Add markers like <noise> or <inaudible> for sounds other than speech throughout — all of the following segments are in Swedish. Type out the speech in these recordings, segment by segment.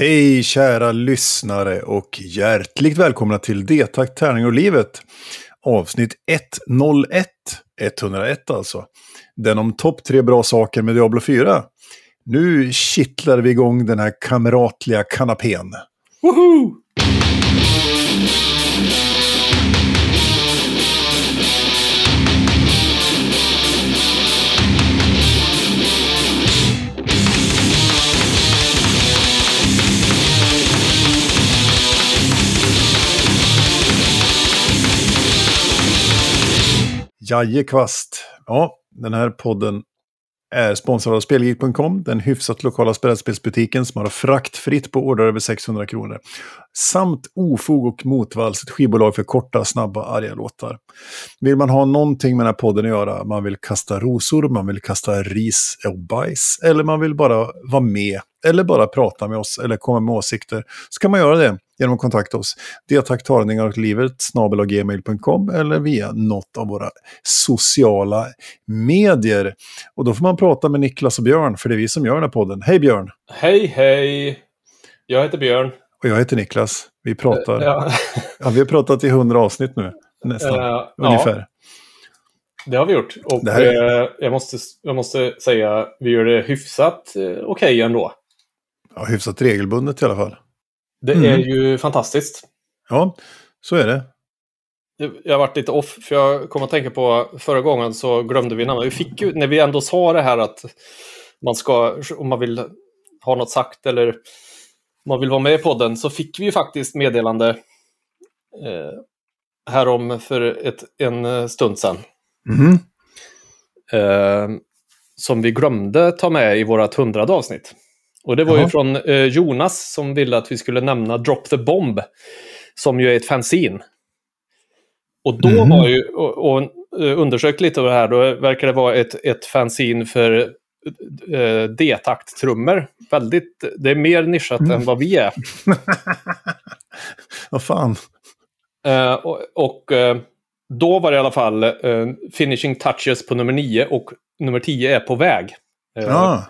Hej kära lyssnare och hjärtligt välkomna till Detakt tärning och livet. Avsnitt 101, 101 alltså. Den om topp tre bra saker med Diablo 4. Nu kittlar vi igång den här kamratliga kanapén. Woho! Jajekvast. Ja, den här podden är sponsrad av Spelgeek.com, den hyfsat lokala brädspelsbutiken som har fraktfritt på order över 600 kronor. Samt Ofog och Motvalls, ett skivbolag för korta, snabba, arga låtar. Vill man ha någonting med den här podden att göra, man vill kasta rosor, man vill kasta ris och bajs, eller man vill bara vara med, eller bara prata med oss, eller komma med åsikter, så kan man göra det genom att kontakta oss. Diataktarningar och livet snabelagmail.com eller via något av våra sociala medier. Och då får man prata med Niklas och Björn, för det är vi som gör den här podden. Hej Björn! Hej hej! Jag heter Björn. Och jag heter Niklas. Vi pratar. Ja, Ja, vi har pratat i hundra avsnitt nu, nästan. Eh, ungefär. ja, det har vi gjort. Och är- eh, jag, måste, jag måste säga, vi gör det hyfsat eh, okej ändå. Ja, hyfsat regelbundet i alla fall. Det Mm. är ju fantastiskt. Ja, så är det. Jag har varit lite off, för jag kom att tänka på förra gången så glömde vi namnet. Vi fick ju, när vi ändå sa det här att man ska, om man vill ha något sagt eller man vill vara med i podden, så fick vi ju faktiskt meddelande eh, härom för ett, en stund sedan. Mhm. eh, som vi glömde ta med i vårt hundrade avsnitt. Och det var ju Jaha. från eh, Jonas som ville att vi skulle nämna Drop the Bomb, som ju är ett fanzine. Och då Mhm. var ju, och, och eh, undersökt lite av det här, då verkar det vara ett, ett fanzine för eh, D-takt-trummor. Väldigt, det är mer nischat Mm. än vad vi är. <laughs> Vad fan. Eh, och och eh, då var det i alla fall eh, finishing touches på nummer 9 och nummer 10 är på väg. Eh, Ja,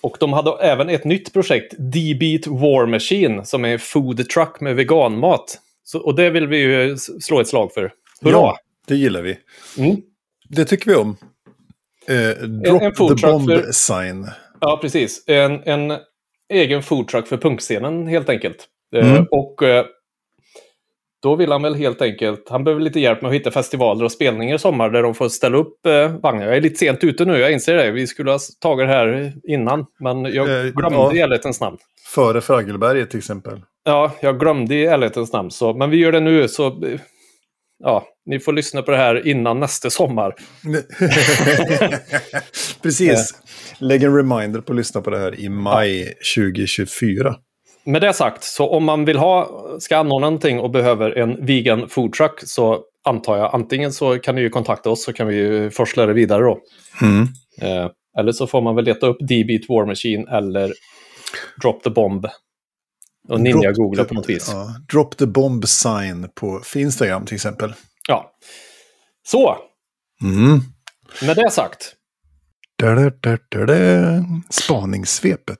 Och de hade även ett nytt projekt, D-Beat War Machine, som är en food truck med veganmat. Så, och det vill vi ju slå ett slag för. Hurra! ja, det gillar vi. Mm. Det tycker vi om. Eh, drop en food the bomb för- sign. Ja, precis. En, en egen food truck för punkscenen, helt enkelt. Eh, Mm. och eh, då vill han väl helt enkelt, han behöver lite hjälp med att hitta festivaler och spelningar i sommar där de får ställa upp eh, vagnar. Jag är lite sent ute nu, jag inser det. Vi skulle ha tagit det här innan, men jag Eh, glömde ja. i ärlighetens namn. Före Fraggelberget till exempel. Ja, jag glömde i ärlighetens namn. Så, men vi gör det nu, så ja, ni får lyssna på det här innan nästa sommar. <laughs> Precis. Lägg en reminder på att lyssna på det här i maj 2024. Med det sagt, så om man vill ha, ska anordna någonting och behöver en vegan food truck så antar jag antingen så kan ni ju kontakta oss så kan vi ju forsla det vidare då. Mm. Eh, eller så får man väl leta upp D-Beat War Machine eller Drop the Bomb. Och ninja-googla på något vis. Ja. Ja, drop the bomb sign på Instagram till exempel. Så, Mm. med det sagt. Da, da, da, da. Spaningssvepet.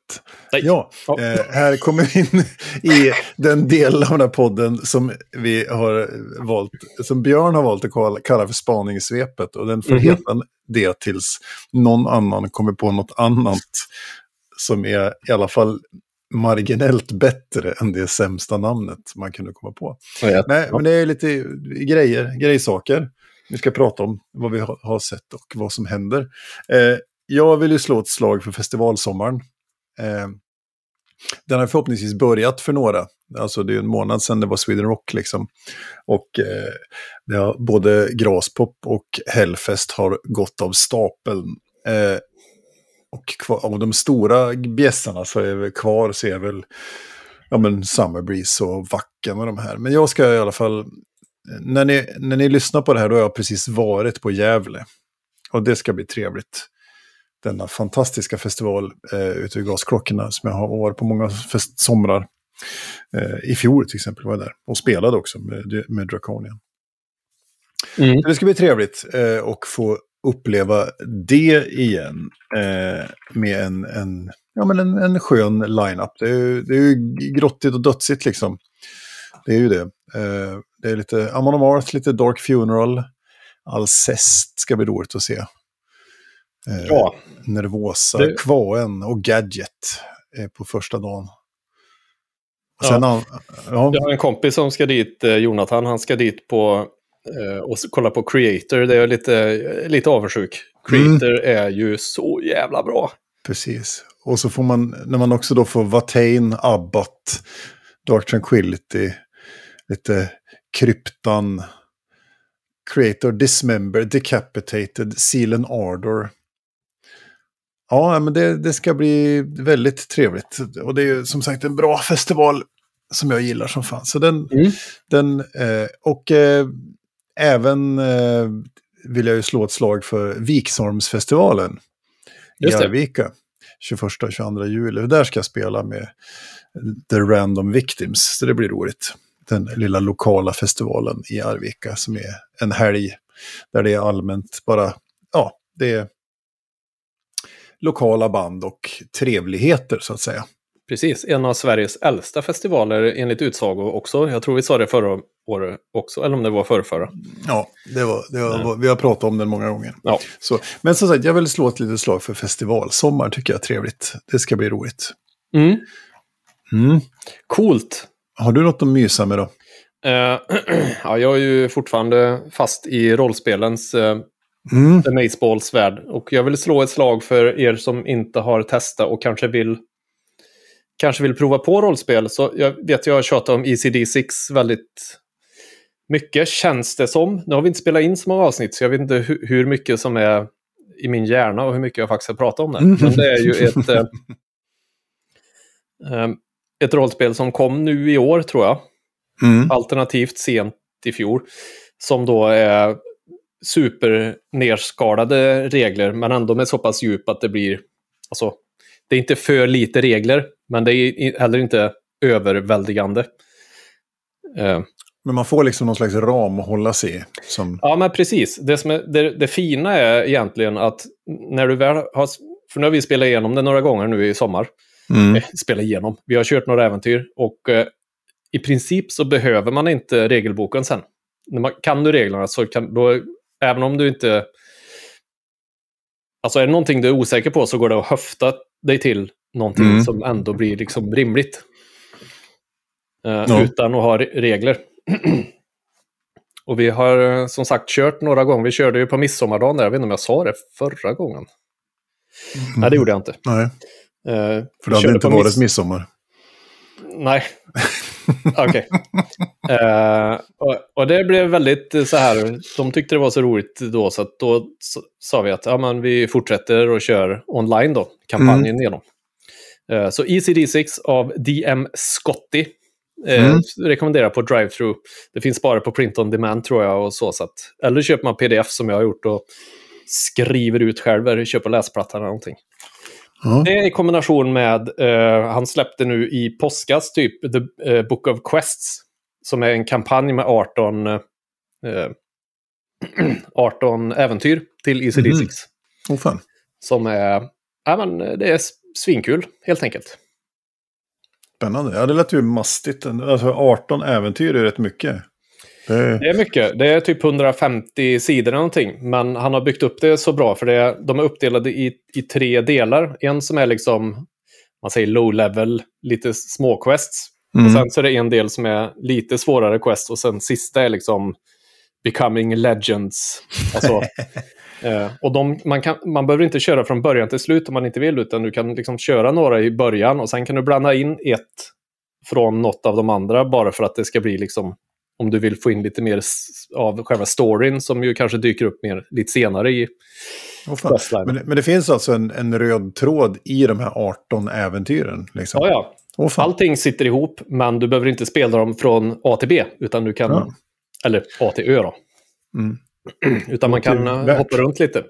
Nej. Ja, Ja. eh, här kommer vi in i den del av den här podden som vi har valt, som Björn har valt att kalla, kalla för spaningssvepet. Och den får Mhm. heta det tills någon annan kommer på något annat som är i alla fall marginellt bättre än det sämsta namnet man kunde komma på. Nej, men det är lite grejer, grejsaker. Vi ska prata om vad vi har, har sett och vad som händer. Eh, jag vill ju slå ett slag för festivalsommaren. Eh, den har förhoppningsvis börjat för några. Alltså det är en månad sedan det var Sweden Rock liksom. Och eh, det har, både Graspop och Hellfest har gått av stapeln. Eh, och kvar, av de stora bjässarna så är vi kvar så är väl ja, men Summer Breeze och Vacken och de här. Men jag ska i alla fall, när ni, när ni lyssnar på det här då har jag precis varit på Gävle. Och det ska bli trevligt. Denna fantastiska festival eh, ute vid gasklockorna som jag har varit på många somrar. Eh, I fjol till exempel var jag där och spelade också med, med Draconian. Mm. Det ska bli trevligt eh, och få uppleva det igen eh, med en, en, ja, men en, en skön line-up. Det är, det är ju grottigt och dödsigt liksom. Det är ju det. Eh, det är lite Amon Amarth, lite Dark Funeral. Alcest ska bli roligt att se. Eh, ja. Nervosa, det... Kvaen och Gadget eh, på första dagen. Sen, ja. ja. Jag har en kompis som ska dit, eh, Jonathan, han ska dit på eh, och kolla på Creator. Det är lite, lite avundsjuk. Creator mm. är ju så jävla bra. Precis. Och så får man, när man också då får Vatain, Abbat, Dark Tranquility, lite Kryptan, Creator, Dismember, Decapitated, Seal and Ardor. Ja, men det, det ska bli väldigt trevligt. Och det är som sagt en bra festival som jag gillar som fan. Så den, mm. den eh, och eh, även eh, vill jag ju slå ett slag för Viksholmsfestivalen i Arvika. 21-22 juli. Där ska jag spela med The Random Victims. Så det blir roligt. Den lilla lokala festivalen i Arvika som är en helg där det är allmänt bara, ja, det är lokala band och trevligheter så att säga. Precis, en av Sveriges äldsta festivaler enligt utsago också. Jag tror vi sa det förra året också, eller om det var förra, förra. Ja, det var, det var, vi har pratat om den många gånger. Ja. Så, men som sagt, jag vill slå ett litet slag för festivalsommar, tycker jag är trevligt. Det ska bli roligt. Mm. Mm. Coolt. Har du något att mysa med då? Uh, <clears throat> ja, jag är ju fortfarande fast i rollspelens uh, mm. The Maceballs värld. Och jag vill slå ett slag för er som inte har testat och kanske vill kanske vill prova på rollspel. Så jag vet jag har tjatat om ECD6 väldigt mycket, känns det som. Nu har vi inte spelat in så många avsnitt, så jag vet inte hur, hur mycket som är i min hjärna och hur mycket jag faktiskt har pratat om det. Mm. Men det är ju ett, äh, <laughs> ett rollspel som kom nu i år, tror jag. Mm. Alternativt sent i fjol. Som då är supernerskalade regler, men ändå med så pass djup att det blir... Alltså, det är inte för lite regler, men det är heller inte överväldigande. Uh, men man får liksom någon slags ram att hålla sig i. Som... Ja, men precis. Det, som är, det, det, fina är egentligen att när du väl har... För nu har vi spelat igenom det några gånger nu i sommar. Mm. Eh, spelat igenom. Vi har kört några äventyr och eh, i princip så behöver man inte regelboken sen. När man, kan du reglerna så kan då, även om du inte... Alltså är det någonting du är osäker på så går det att höfta dig till någonting mm. som ändå blir liksom rimligt. Uh, ja. Utan att ha regler. <clears throat> och vi har eh, som sagt kört några gånger. Vi körde ju på midsommardagen där. Jag vet inte om jag sa det förra gången. Mm. Nej, det gjorde jag inte. Nej. Uh, För det hade inte varit miss midsommar. Nej. <laughs> Okej. Okay. <laughs> Uh, och, och, det blev väldigt så här, de tyckte det var så roligt då så då sa vi att ja, men vi fortsätter och kör online då, kampanjen mm. igenom. Uh, så ECD6 av DM Scotty Eh, mm. rekommenderar på drive-through. Det finns bara på print on demand tror jag. och så, så att, Eller köper man pdf som jag har gjort och skriver ut själv eller köper läsplatta eller någonting. Mm. Det i kombination med, eh, han släppte nu i påskas typ The eh, Book of Quests. Som är en kampanj med 18, eh, <clears throat> 18 äventyr till ECD6. Mm. Oh, fan. Som är, ja, men, det är svinkul helt enkelt. Spännande. Ja, det lät ju mastigt. Alltså 18 äventyr är rätt mycket. Det... det är mycket. Det är typ 150 sidor eller någonting. Men han har byggt upp det så bra för det, de är uppdelade i, i tre delar. En som är liksom, man säger low level, lite små quests. Mm. Och sen så är det en del som är lite svårare quest och sen sista är liksom becoming legends. Alltså, <laughs> eh, och de, man, kan, man behöver inte köra från början till slut om man inte vill, utan du kan liksom köra några i början och sen kan du blanda in ett från något av de andra bara för att det ska bli liksom om du vill få in lite mer av själva storyn som ju kanske dyker upp mer lite senare i oh, men, men, det finns alltså en, en, röd tråd i de här 18 äventyren? Liksom. Ja, ja. Oh, Allting sitter ihop, men du behöver inte spela dem från A till B, utan du kan... Ja. Eller A till Ö då. Mm. <clears throat> Utan man kan eh, hoppa runt lite.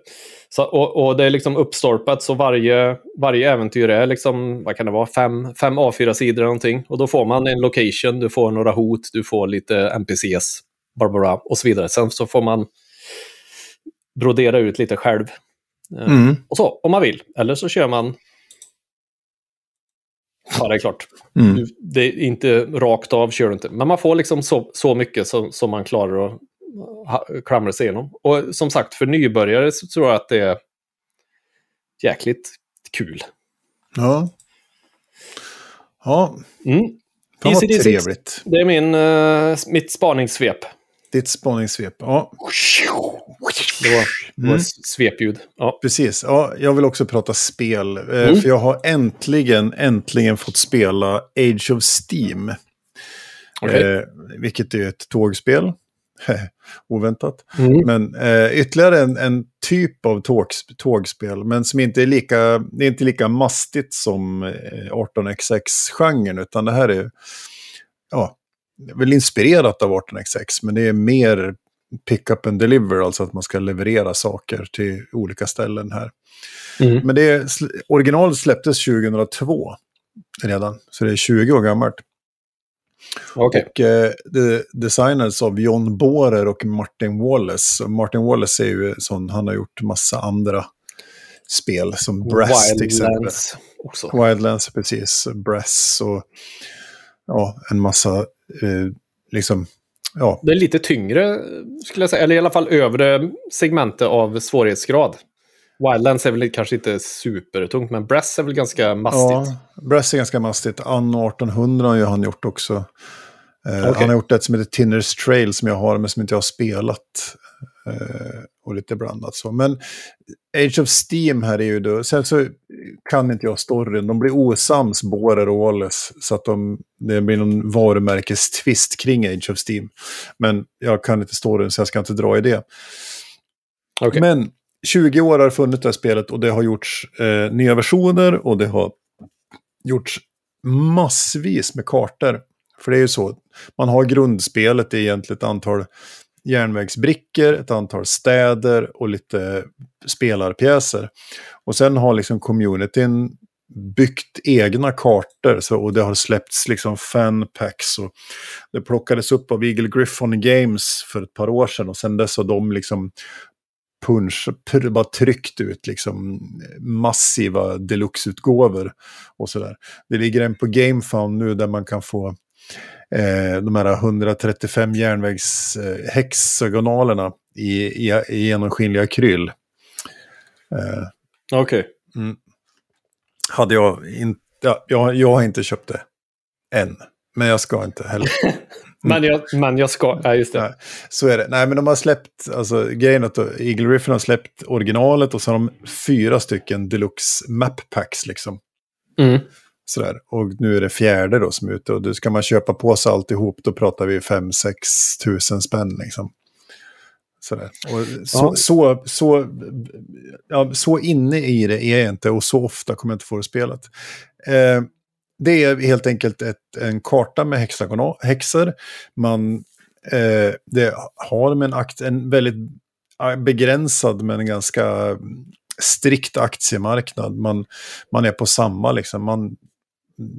Så, och, och, det är liksom uppstolpat så varje, varje äventyr är liksom, vad kan det vara, fem, fem A4-sidor eller någonting. Och då får man en location, du får några hot, du får lite NPCs, Barbara och så vidare. Sen så får man brodera ut lite själv. Eh, Mm. Och så, om man vill. Eller så kör man... Ja, det är klart. Mm. Det är inte rakt av kör du inte. Men man får liksom så, så mycket som, som man klarar att klamra sig igenom. Och som sagt, för nybörjare så tror jag att det är jäkligt kul. Ja. Ja, Mm. fan vad ECD6. trevligt. Det är min, eh, mitt spaningssvep. Ditt spaningssvep. Ja, Det var, det var Mm. svepljud. Ja. precis. Ja, jag vill också prata spel. eh, Mm. För jag har äntligen, äntligen fått spela Age of Steam. Okej. Eh, vilket är ett tågspel. <laughs> Oväntat. Mm. Men eh, ytterligare en, en typ av tågs, tågspel, men som inte är lika, det är inte lika mastigt som eh, 18xx-genren, utan det här är, ja, väl inspirerat av 18xx, men det är mer pick up and deliver, alltså att man ska leverera saker till olika ställen här. Mm. Men det originalet släpptes 2002 redan, så det är 20 år gammalt. Okej. Och eh, det designades av John Bohrer och Martin Wallace. Martin Wallace är ju sån, han har gjort massa andra spel som Brass till exempel. Wildlands också. Wildlands, precis. Brass och ja, en massa, eh, liksom, ja, Det är lite tyngre, skulle jag säga. Eller i alla fall övre segmentet av svårighetsgrad. Wildlands är väl kanske inte supertungt, men Brass är väl ganska mastigt. ja. Brass är ganska mastigt. Anno 1800 har ju han gjort också. Eh, Okej. Han har gjort ett som heter Tinners Trail som jag har, men som inte jag har spelat. Eh, och lite blandat så. Men Age of Steam här är ju då, sen så kan inte jag storyn. De blir osams, Bohrer och Wallace. Så att de, det blir någon varumärkestvist kring Age of Steam. Men jag kan inte storyn så jag ska inte dra i det. Okej. Men 20 år har funnits det här spelet och det har gjorts eh, nya versioner och det har gjorts massvis med kartor. För det är ju så, man har grundspelet, i egentligen ett antal järnvägsbrickor, ett antal städer och lite spelarpjäser. Och sen har liksom communityn byggt egna kartor så, och det har släppts liksom fanpacks. Och det plockades upp av Eagle Griffon Games för ett par år sedan och sen dess har de liksom punch, bara tryckt ut liksom massiva deluxe-utgåvor och sådär. Det ligger en på GameFound nu där man kan få eh, de här 135 järnvägshexagonalerna i, i, i genomskinliga kryll. Eh, Okej. hade jag inte, ja, jag, jag har inte köpt det än. Men jag ska inte heller. <laughs> Men, jag, men jag ska... Ja, just det. Nej, så är det. Nej, men de har släppt, alltså grejen att Eagle Riffin har släppt originalet och så har de fyra stycken deluxe map packs liksom. Mm. Sådär. Och nu är det fjärde då som är ute och då ska man köpa på sig alltihop då pratar vi 5-6 tusen spänn liksom. Sådär. Och så, Ja. så, så, ja, så inne i det är jag inte och så ofta kommer jag inte få det spelat. Eh, det är helt enkelt ett, en karta med hexagonal, häxor. Man eh, det har med en, akt, en väldigt begränsad men en ganska strikt aktiemarknad. Man, man är på samma, liksom. man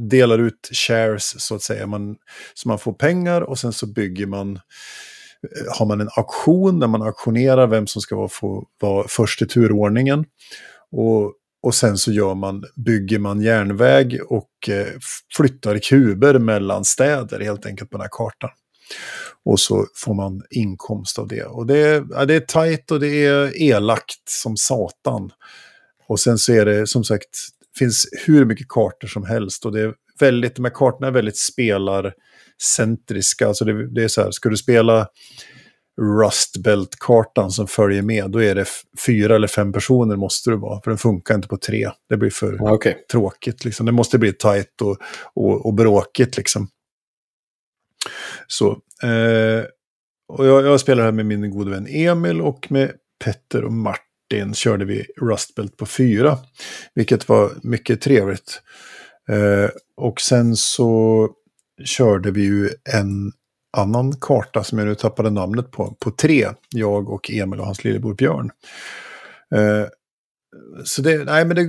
delar ut shares så att säga. Man, så man får pengar och sen så bygger man, eh, har man en auktion där man auktionerar vem som ska vara, få vara först i turordningen. Och, och sen så gör man, bygger man järnväg och eh, flyttar kuber mellan städer helt enkelt på den här kartan. Och så får man inkomst av det. Och det är, ja, det är tajt och det är elakt som satan. Och sen så är det som sagt, finns hur mycket kartor som helst. Och det är väldigt, de här kartorna är väldigt spelarcentriska. Alltså det, det är så här, ska du spela Rust Belt-kartan som följer med, då är det fyra eller fem personer måste du vara. För den funkar inte på tre. Det blir för Okej. tråkigt. Liksom. Det måste bli tajt och, och, och bråkigt. Liksom. Så, eh, och jag, jag spelar här med min gode vän Emil och med Petter och Martin körde vi Rustbelt på fyra. Vilket var mycket trevligt. Eh, och sen så körde vi ju en annan karta som jag nu tappade namnet på, på tre. Jag och Emil och hans lillebror Björn. Eh, så det, nej men det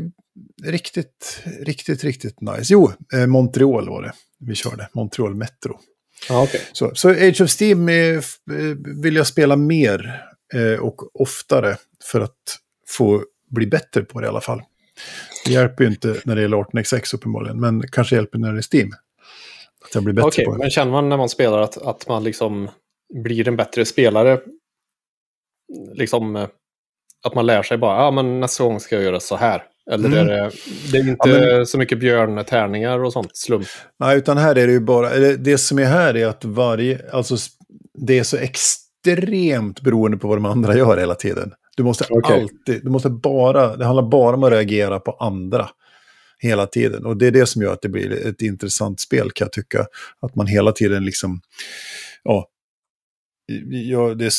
är riktigt, riktigt, riktigt nice. Jo, eh, Montreal var det. Vi körde, Montreal Metro. Ja, okej. Så, så Age of Steam är, eh, vill jag spela mer eh, och oftare. för att få bli bättre på det i alla fall. Det hjälper ju inte när det är 18xx uppenbarligen, men kanske hjälper när det är Steam. Att jag blir bättre Okej, på det. men känner man när man spelar att, att man liksom blir en bärtre spelare? Liksom eh, att man lär sig bara, ja men nästa gång ska jag göra så här. Eller mm. är det, det är inte ja, men... så mycket björntärningar och sånt, slump? Nej, utan här är det ju bara, det som är här är att varje, alltså det är så extremt beroende på vad de andra gör hela tiden. Du måste okay. alltid, du måste bara, det handlar bara om att reagera på andra hela tiden. Och det är det som gör att det blir ett intressant spel kan jag tycka. Att man hela tiden liksom, ja, ja det,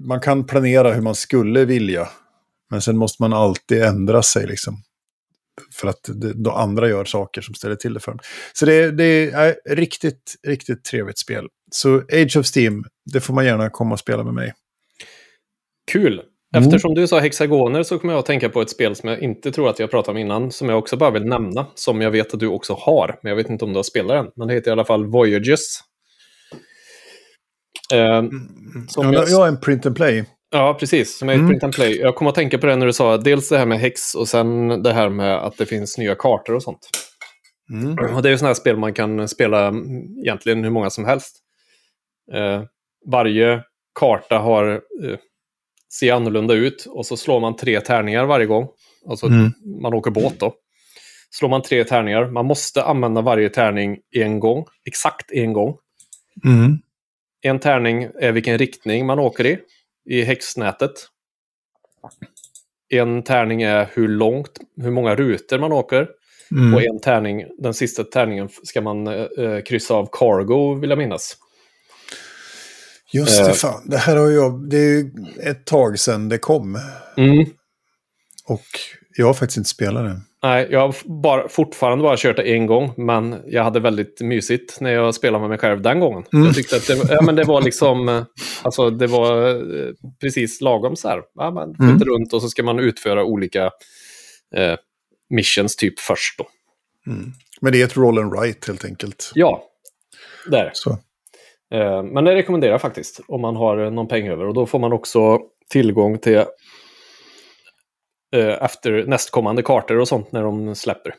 man kan planera hur man skulle vilja. Men sen måste man alltid ändra sig liksom. För att det, då andra gör saker som ställer till det för dem. Så det, det är riktigt, riktigt trevligt spel. Så Age of Steam, det får man gärna komma och spela med mig. Kul! Mm. Eftersom du sa hexagoner så kommer jag att tänka på ett spel som jag inte tror att jag pratat om innan, som jag också bara vill nämna, som jag vet att du också har, men jag vet inte om du har spelat den. Men det heter i alla fall Voyages. Eh, som ja, jag... jag är en print and play. Ja, precis. Som är ett mm. print and play. Jag kommer att tänka på det när du sa dels det här med häx och sen det här med att det finns nya kartor och sånt. Mm. <clears throat> Och det är ju sådana här spel man kan spela egentligen hur många som helst. Eh, varje karta har eh, ser annorlunda ut och så slår man tre tärningar varje gång. Alltså mm. man åker båt då. Slår man tre tärningar, man måste använda varje tärning en gång, exakt en gång. Mm. En tärning är vilken riktning man åker i, i häxnätet. En tärning är hur långt, hur många rutor man åker. Mm. Och en tärning, den sista tärningen ska man eh, kryssa av cargo, vill jag minnas. Just det, eh. fan. Det här har jag... Det är ju ett tag sedan det kom. Mm. Och jag har faktiskt inte spelat det. Nej, jag har bara, fortfarande bara kört det en gång, men jag hade väldigt mysigt när jag spelade med mig själv den gången. Mm. Jag tyckte att det, ja, men det var liksom, eh, alltså det var eh, precis lagom så här. Ja, man mm. runt och så ska man utföra olika eh, missions typ först då. Mm. Men det är ett roll and write helt enkelt. Ja, det är det. Men det rekommenderar jag faktiskt om man har någon peng över. Och då får man också tillgång till eh, efter nästkommande kartor och sånt när de släpper.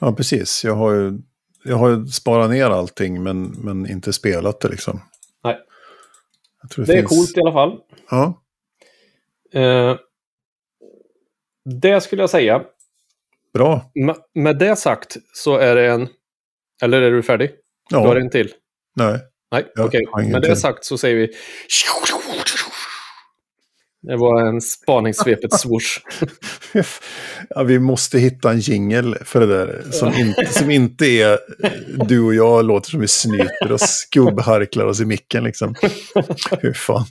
Ja, precis. Jag har ju, jag har ju sparat ner allting men, men inte spelat det liksom. Nej. det, det finns... är coolt i alla fall. Ja. Eh, det skulle jag säga. Bra. Med, med det sagt så är det en... Eller är du färdig? Ja. Du har en till? Nej. Nej, okej. Okay. Med det sagt så säger vi... Det var en spaningssvepet <laughs> swoosh. ja, vi måste hitta en jingel för det där. Som inte, som inte är du och jag låter som vi snyter och skubbharklar oss i micken. Liksom. Hur fan.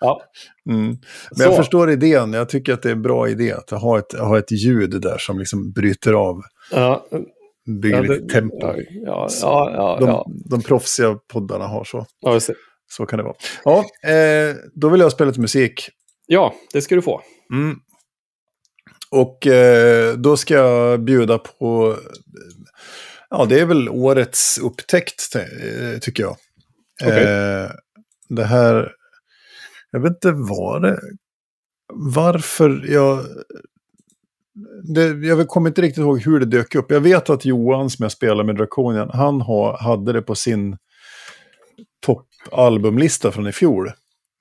Ja. Mm. Men Så. jag förstår idén. Jag tycker att det är en bra idé att ha ett, ha ett ljud där som liksom bryter av. Ja, bygger ja, lite tempo. Ja, ja, ja, de, ja. de proffsiga poddarna har så. Ja, så kan det vara. Ja, eh, då vill jag spela lite musik. Ja, det ska du få. Mm. Och eh, då ska jag bjuda på... Ja, det är väl årets upptäckt, eh, tycker jag. Okay. Eh, det här... Jag vet inte vad det... Varför jag det, jag kommer inte riktigt ihåg hur det dök upp. Jag vet att Johan som jag spelar med Draconian, han ha, hade det på sin toppalbumlista från i fjol.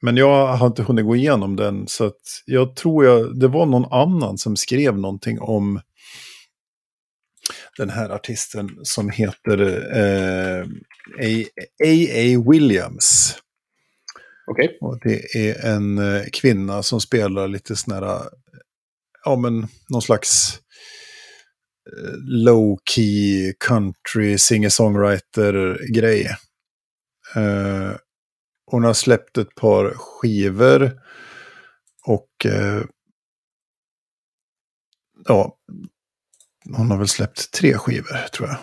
Men jag har inte hunnit gå igenom den, så jag tror jag, det var någon annan som skrev någonting om den här artisten som heter A.A. Eh, Williams. Okej. Okay. Och det är en eh, kvinna som spelar lite sådana här ja, men, någon slags eh, low key country singer-songwriter-grej. Eh, hon har släppt ett par skivor och eh, ja, hon har väl släppt tre skivor tror jag.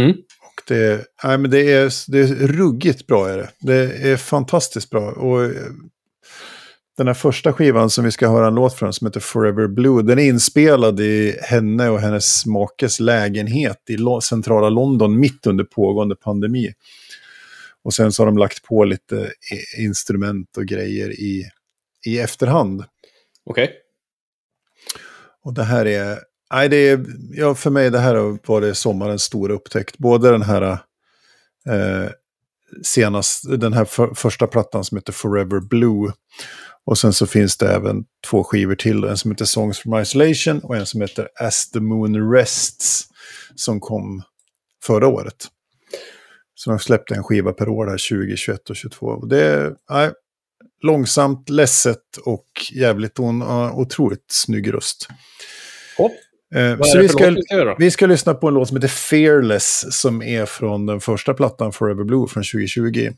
Mm. Och det, nej, men det, är, det är ruggigt bra. Är det. det är fantastiskt bra. Och eh, den här första skivan som vi ska höra en låt från som heter Forever Blue, den är inspelad i henne och hennes makes lägenhet i centrala London mitt under pågående pandemi. Och sen så har de lagt på lite instrument och grejer i, i efterhand. Okej. Okay. Och det här är, nej det är, ja för mig det här har varit sommarens stora upptäckt. Både den här eh, senast, den här för, första plattan som heter Forever Blue. Och sen så finns det även två skivor till. En som heter Songs from Isolation och en som heter As the Moon Rests. Som kom förra året. Så de släppte en skiva per år här 2021 och 2022. Och det är nej, långsamt, ledset och jävligt hon har otroligt snygg röst. Hopp. Eh, så vi ska, vi ska lyssna på en låt som heter Fearless som är från den första plattan Forever Blue från 2020.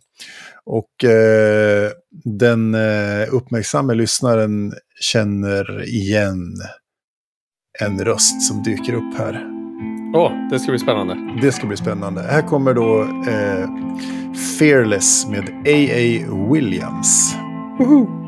Och eh, den eh, uppmärksamma lyssnaren känner igen en röst som dyker upp här. Åh, oh, det ska bli spännande. Det ska bli spännande. Här kommer då eh, Fearless med A.A. Williams. Woohoo!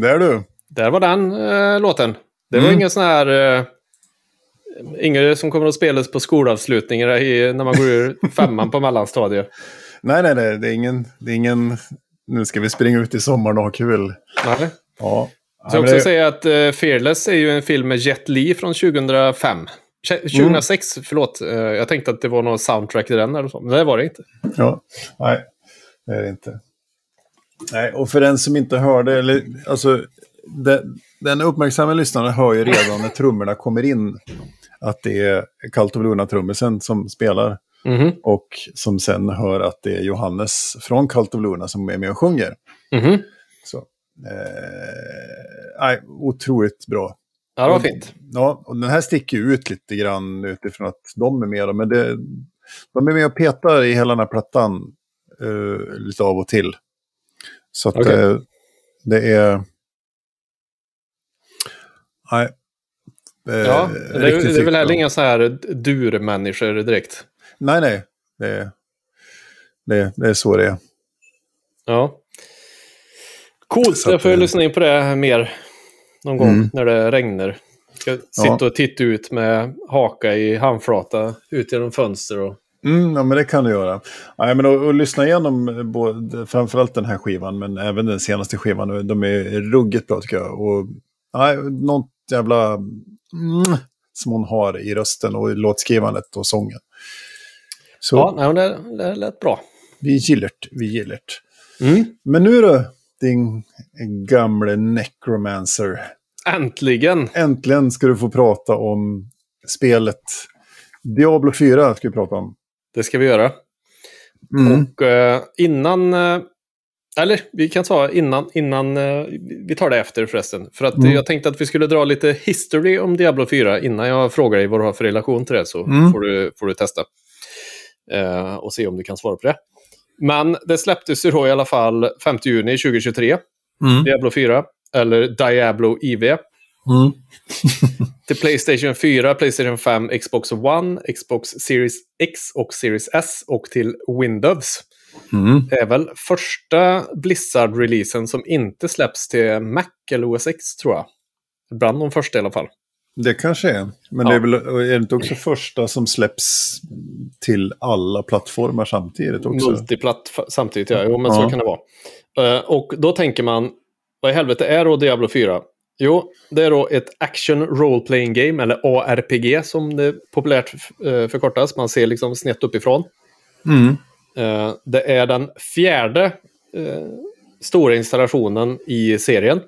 Där du! Där var den äh, låten. Det var mm. ingen sån här... Äh, inget som kommer att spelas på skolavslutningar i, när man går ur <laughs> femman på mellanstadiet. Nej, nej, nej. Det är ingen... Det är ingen nu ska vi springa ut i sommaren och ha kul. Nej. Ja. Jag ska också det... säga att uh, Fearless är ju en film med Jet Li från 2005. 2006, mm. förlåt. Uh, jag tänkte att det var någon soundtrack till den eller så, men det var det inte. Ja, nej, det är det inte. Nej, och för den som inte hörde, eller alltså, det, den uppmärksamma lyssnaren hör ju redan när trummorna kommer in att det är Cult of Luna-trummisen som spelar. Mm. Och som sen hör att det är Johannes från Cult of Luna som är med och sjunger. Mm. Så, eh, nej, otroligt bra. Ja, det var fint. Ja, och den här sticker ut lite grann utifrån att de är med. Men det, de är med och petar i hela den här plattan eh, lite av och till. Så att okay. eh, det är... Nej. Eh, ja, det, är, det är väl heller inga så här dur-människor direkt. Nej, nej. Det, det, det är så det är. Ja. Coolt, jag får lyssna in på det mer någon gång mm. när det regnar. Ska sitta ja. och titta ut med haka i handflata ut genom fönster. Och... Mm, ja, men det kan du göra. Nej, men att, att lyssna igenom både, framförallt den här skivan, men även den senaste skivan. De är ruggigt bra tycker jag. Och, nej, något jävla mm, som hon har i rösten och i låtskrivandet och sången. Så, ja, nej, det, det lät bra. Vi gillar vi gillar mm. Men nu då, din gamle necromancer. Äntligen! Äntligen ska du få prata om spelet Diablo 4 ska vi prata om. Det ska vi göra. Mm. Och uh, innan... Uh, eller vi kan ta innan, innan uh, vi tar det efter förresten. För att mm. jag tänkte att vi skulle dra lite history om Diablo 4 innan jag frågar dig vad du har för relation till det. Så mm. får, du, får du testa eh, och se om du kan svara på det. Men det släpptes ju då i alla fall 5 juni 2023. Mm. Diablo 4, eller Diablo IV. Mm. <laughs> till Playstation 4, Playstation 5, Xbox One, Xbox Series X och Series S och till Windows. Mm. Det är väl första Blizzard-releasen som inte släpps till Mac eller OS X tror jag. Bland de första i alla fall. Det kanske är. Men ja. det är väl är det inte också första som släpps till alla plattformar samtidigt också? Multiplatt samtidigt, ja. Jo, men ja. så kan det vara. Uh, och då tänker man, vad i helvete är då Diablo 4? Jo, det är då ett action role playing game, eller ARPG som det populärt uh, förkortas. Man ser liksom snett uppifrån. Mm. Uh, det är den fjärde stora installationen i serien.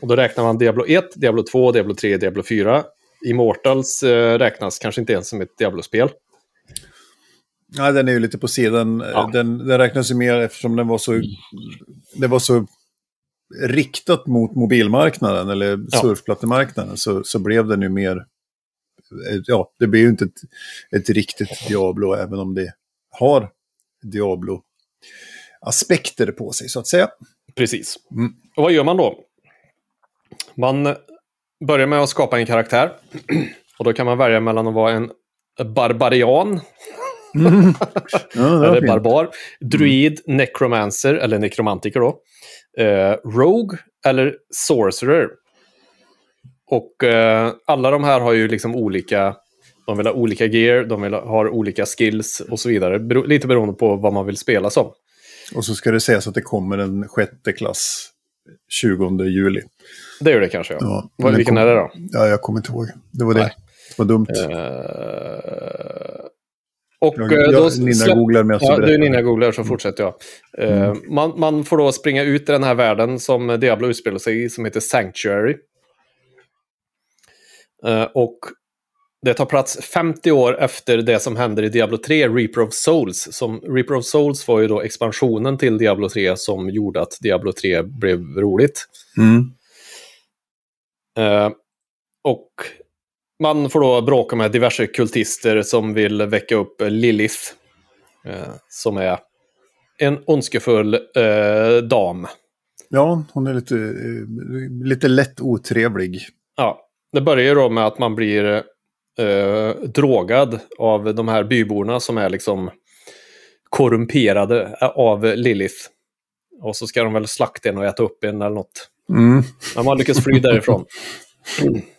Och då räknar man Diablo 1, Diablo 2, Diablo 3, Diablo 4. Immortals eh, räknas kanske inte ens som ett Diablo-spel. Nej, den är ju lite på sidan. Ja. Den, den räknas ju mer eftersom den var så, det var så riktat mot mobilmarknaden eller ja. surfplattemarknaden så, så blev den ju mer... Ja, det blir ju inte ett, ett riktigt Diablo även om det har Diablo-aspekter på sig så att säga. Precis. Mm. Och vad gör man då? Man börjar med att skapa en karaktär. Och då kan man välja mellan att vara en barbarian. Mm. Ja, eller barbar. Druid, mm. necromancer, eller nekromantiker då. Eh, rogue eller sorcerer. Och eh, alla de här har ju liksom olika... De vill ha olika gear, de vill ha, har olika skills och så vidare. Bero, lite beroende på vad man vill spela som. Och så ska det sägas att det kommer en sjätte klass 20 juli. Det gör det kanske, ja. ja Vad, vilken kom, är det då? Ja, jag kommer inte ihåg. Det var det. Nej. Det var dumt. Uh, och jag, jag, då Nina googlar med ja, du Nina googlar så fortsätter jag. Uh, mm. man, man får då springa ut i den här världen som Diablo utspelar sig i, som heter Sanctuary. Uh, och det tar plats 50 år efter det som händer i Diablo 3, Reaper of Souls. Som, Reaper of Souls var ju då expansionen till Diablo 3 som gjorde att Diablo 3 blev roligt. Mm. Och man får då bråka med diverse kultister som vill väcka upp Lilith. Uh, som är en ondskefull uh, dam. Ja, hon är lite, lite lätt otrevlig. Ja, det börjar då med att man blir drogad av de här byborna som är liksom korrumperade av Lilith. Och så ska de väl slakta en och äta upp en eller något. Mm. Men man lyckas fly därifrån. <laughs>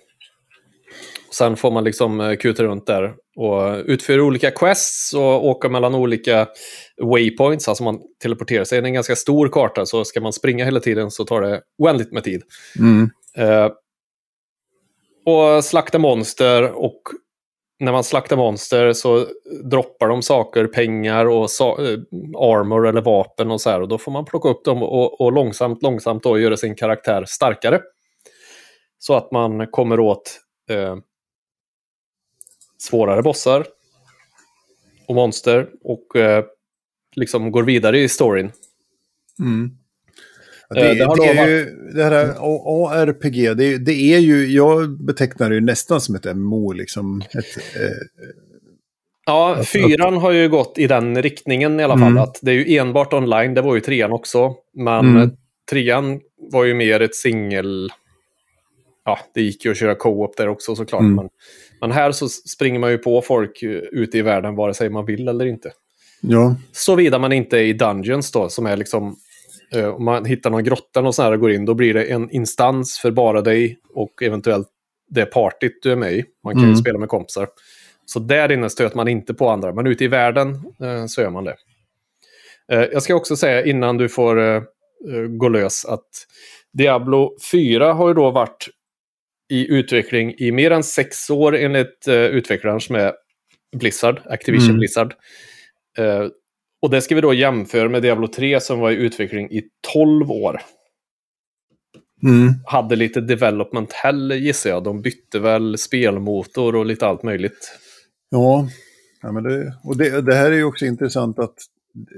Sen får man liksom eh, kuta runt där och utföra olika quests och åka mellan olika waypoints. Alltså man teleporterar sig. Det är en ganska stor karta så ska man springa hela tiden så tar det oändligt med tid. Mm. Eh, och slakta monster och när man slaktar monster så droppar de saker, pengar och sa eh, armor eller vapen och så här. Och då får man plocka upp dem och, och långsamt, långsamt då göra sin karaktär starkare. Så att man kommer åt eh, svårare bossar och monster och eh, liksom går vidare i storyn. Mm. Eh, det, det det, är ju, det här ARPG, det, det är ju, jag betecknar det ju nästan som ett MMO liksom. Ett, eh, Ja, fyran har ju gått i den riktningen i alla fall. Mm. Att det är ju enbart online, det var ju trean också. Men Mm. trean var ju mer ett singel... Ja, det gick ju att köra co-op där också såklart. Mm. Men, men här så springer man ju på folk eh, ute i världen vare sig man vill eller inte. ja. Såvida man inte är i Dungeons då, som är liksom... eh, Om man hittar någon grotta och går in, då blir det en instans för bara dig och eventuellt det partyt du är med i. Man kan ju Mm. spela med kompisar. Så där inne stöter man inte på andra, men ute i världen eh, så gör man det. Eh, jag ska också säga innan du får eh, eh, gå lös att Diablo 4 har ju då varit i utveckling i mer än sex år enligt eh, utvecklaren som är Blizzard, Activision Mm. Blizzard. Eh, och det ska vi då jämföra med Diablo 3 som var i utveckling i 12 år. Mm. Hade lite development hell gissar jag. De bytte väl spelmotor och lite allt möjligt. Ja, ja men det, och det, det här är ju också intressant att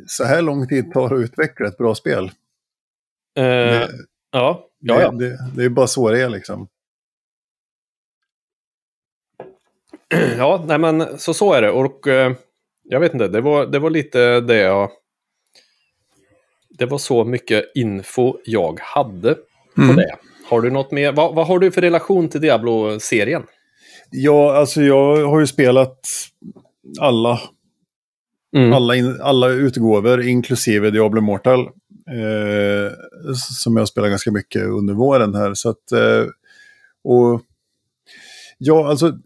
så här lång tid tar det att utveckla ett bra spel. Eh, Det, ja, ja, ja. Det, det, är bara så det är liksom. Ja, nej men så, så är det. Och eh, jag vet inte, det var, det var lite det jag... Det var så mycket info jag hade på Mm. det. Har du något mer? Vad, vad har du för relation till Diablo-serien? Ja, alltså jag har ju spelat alla, Mm. alla, in, alla utgåvor, inklusive Diablo Immortal. Eh, som jag spelar ganska mycket under våren här. Så att, eh, och ja, alltså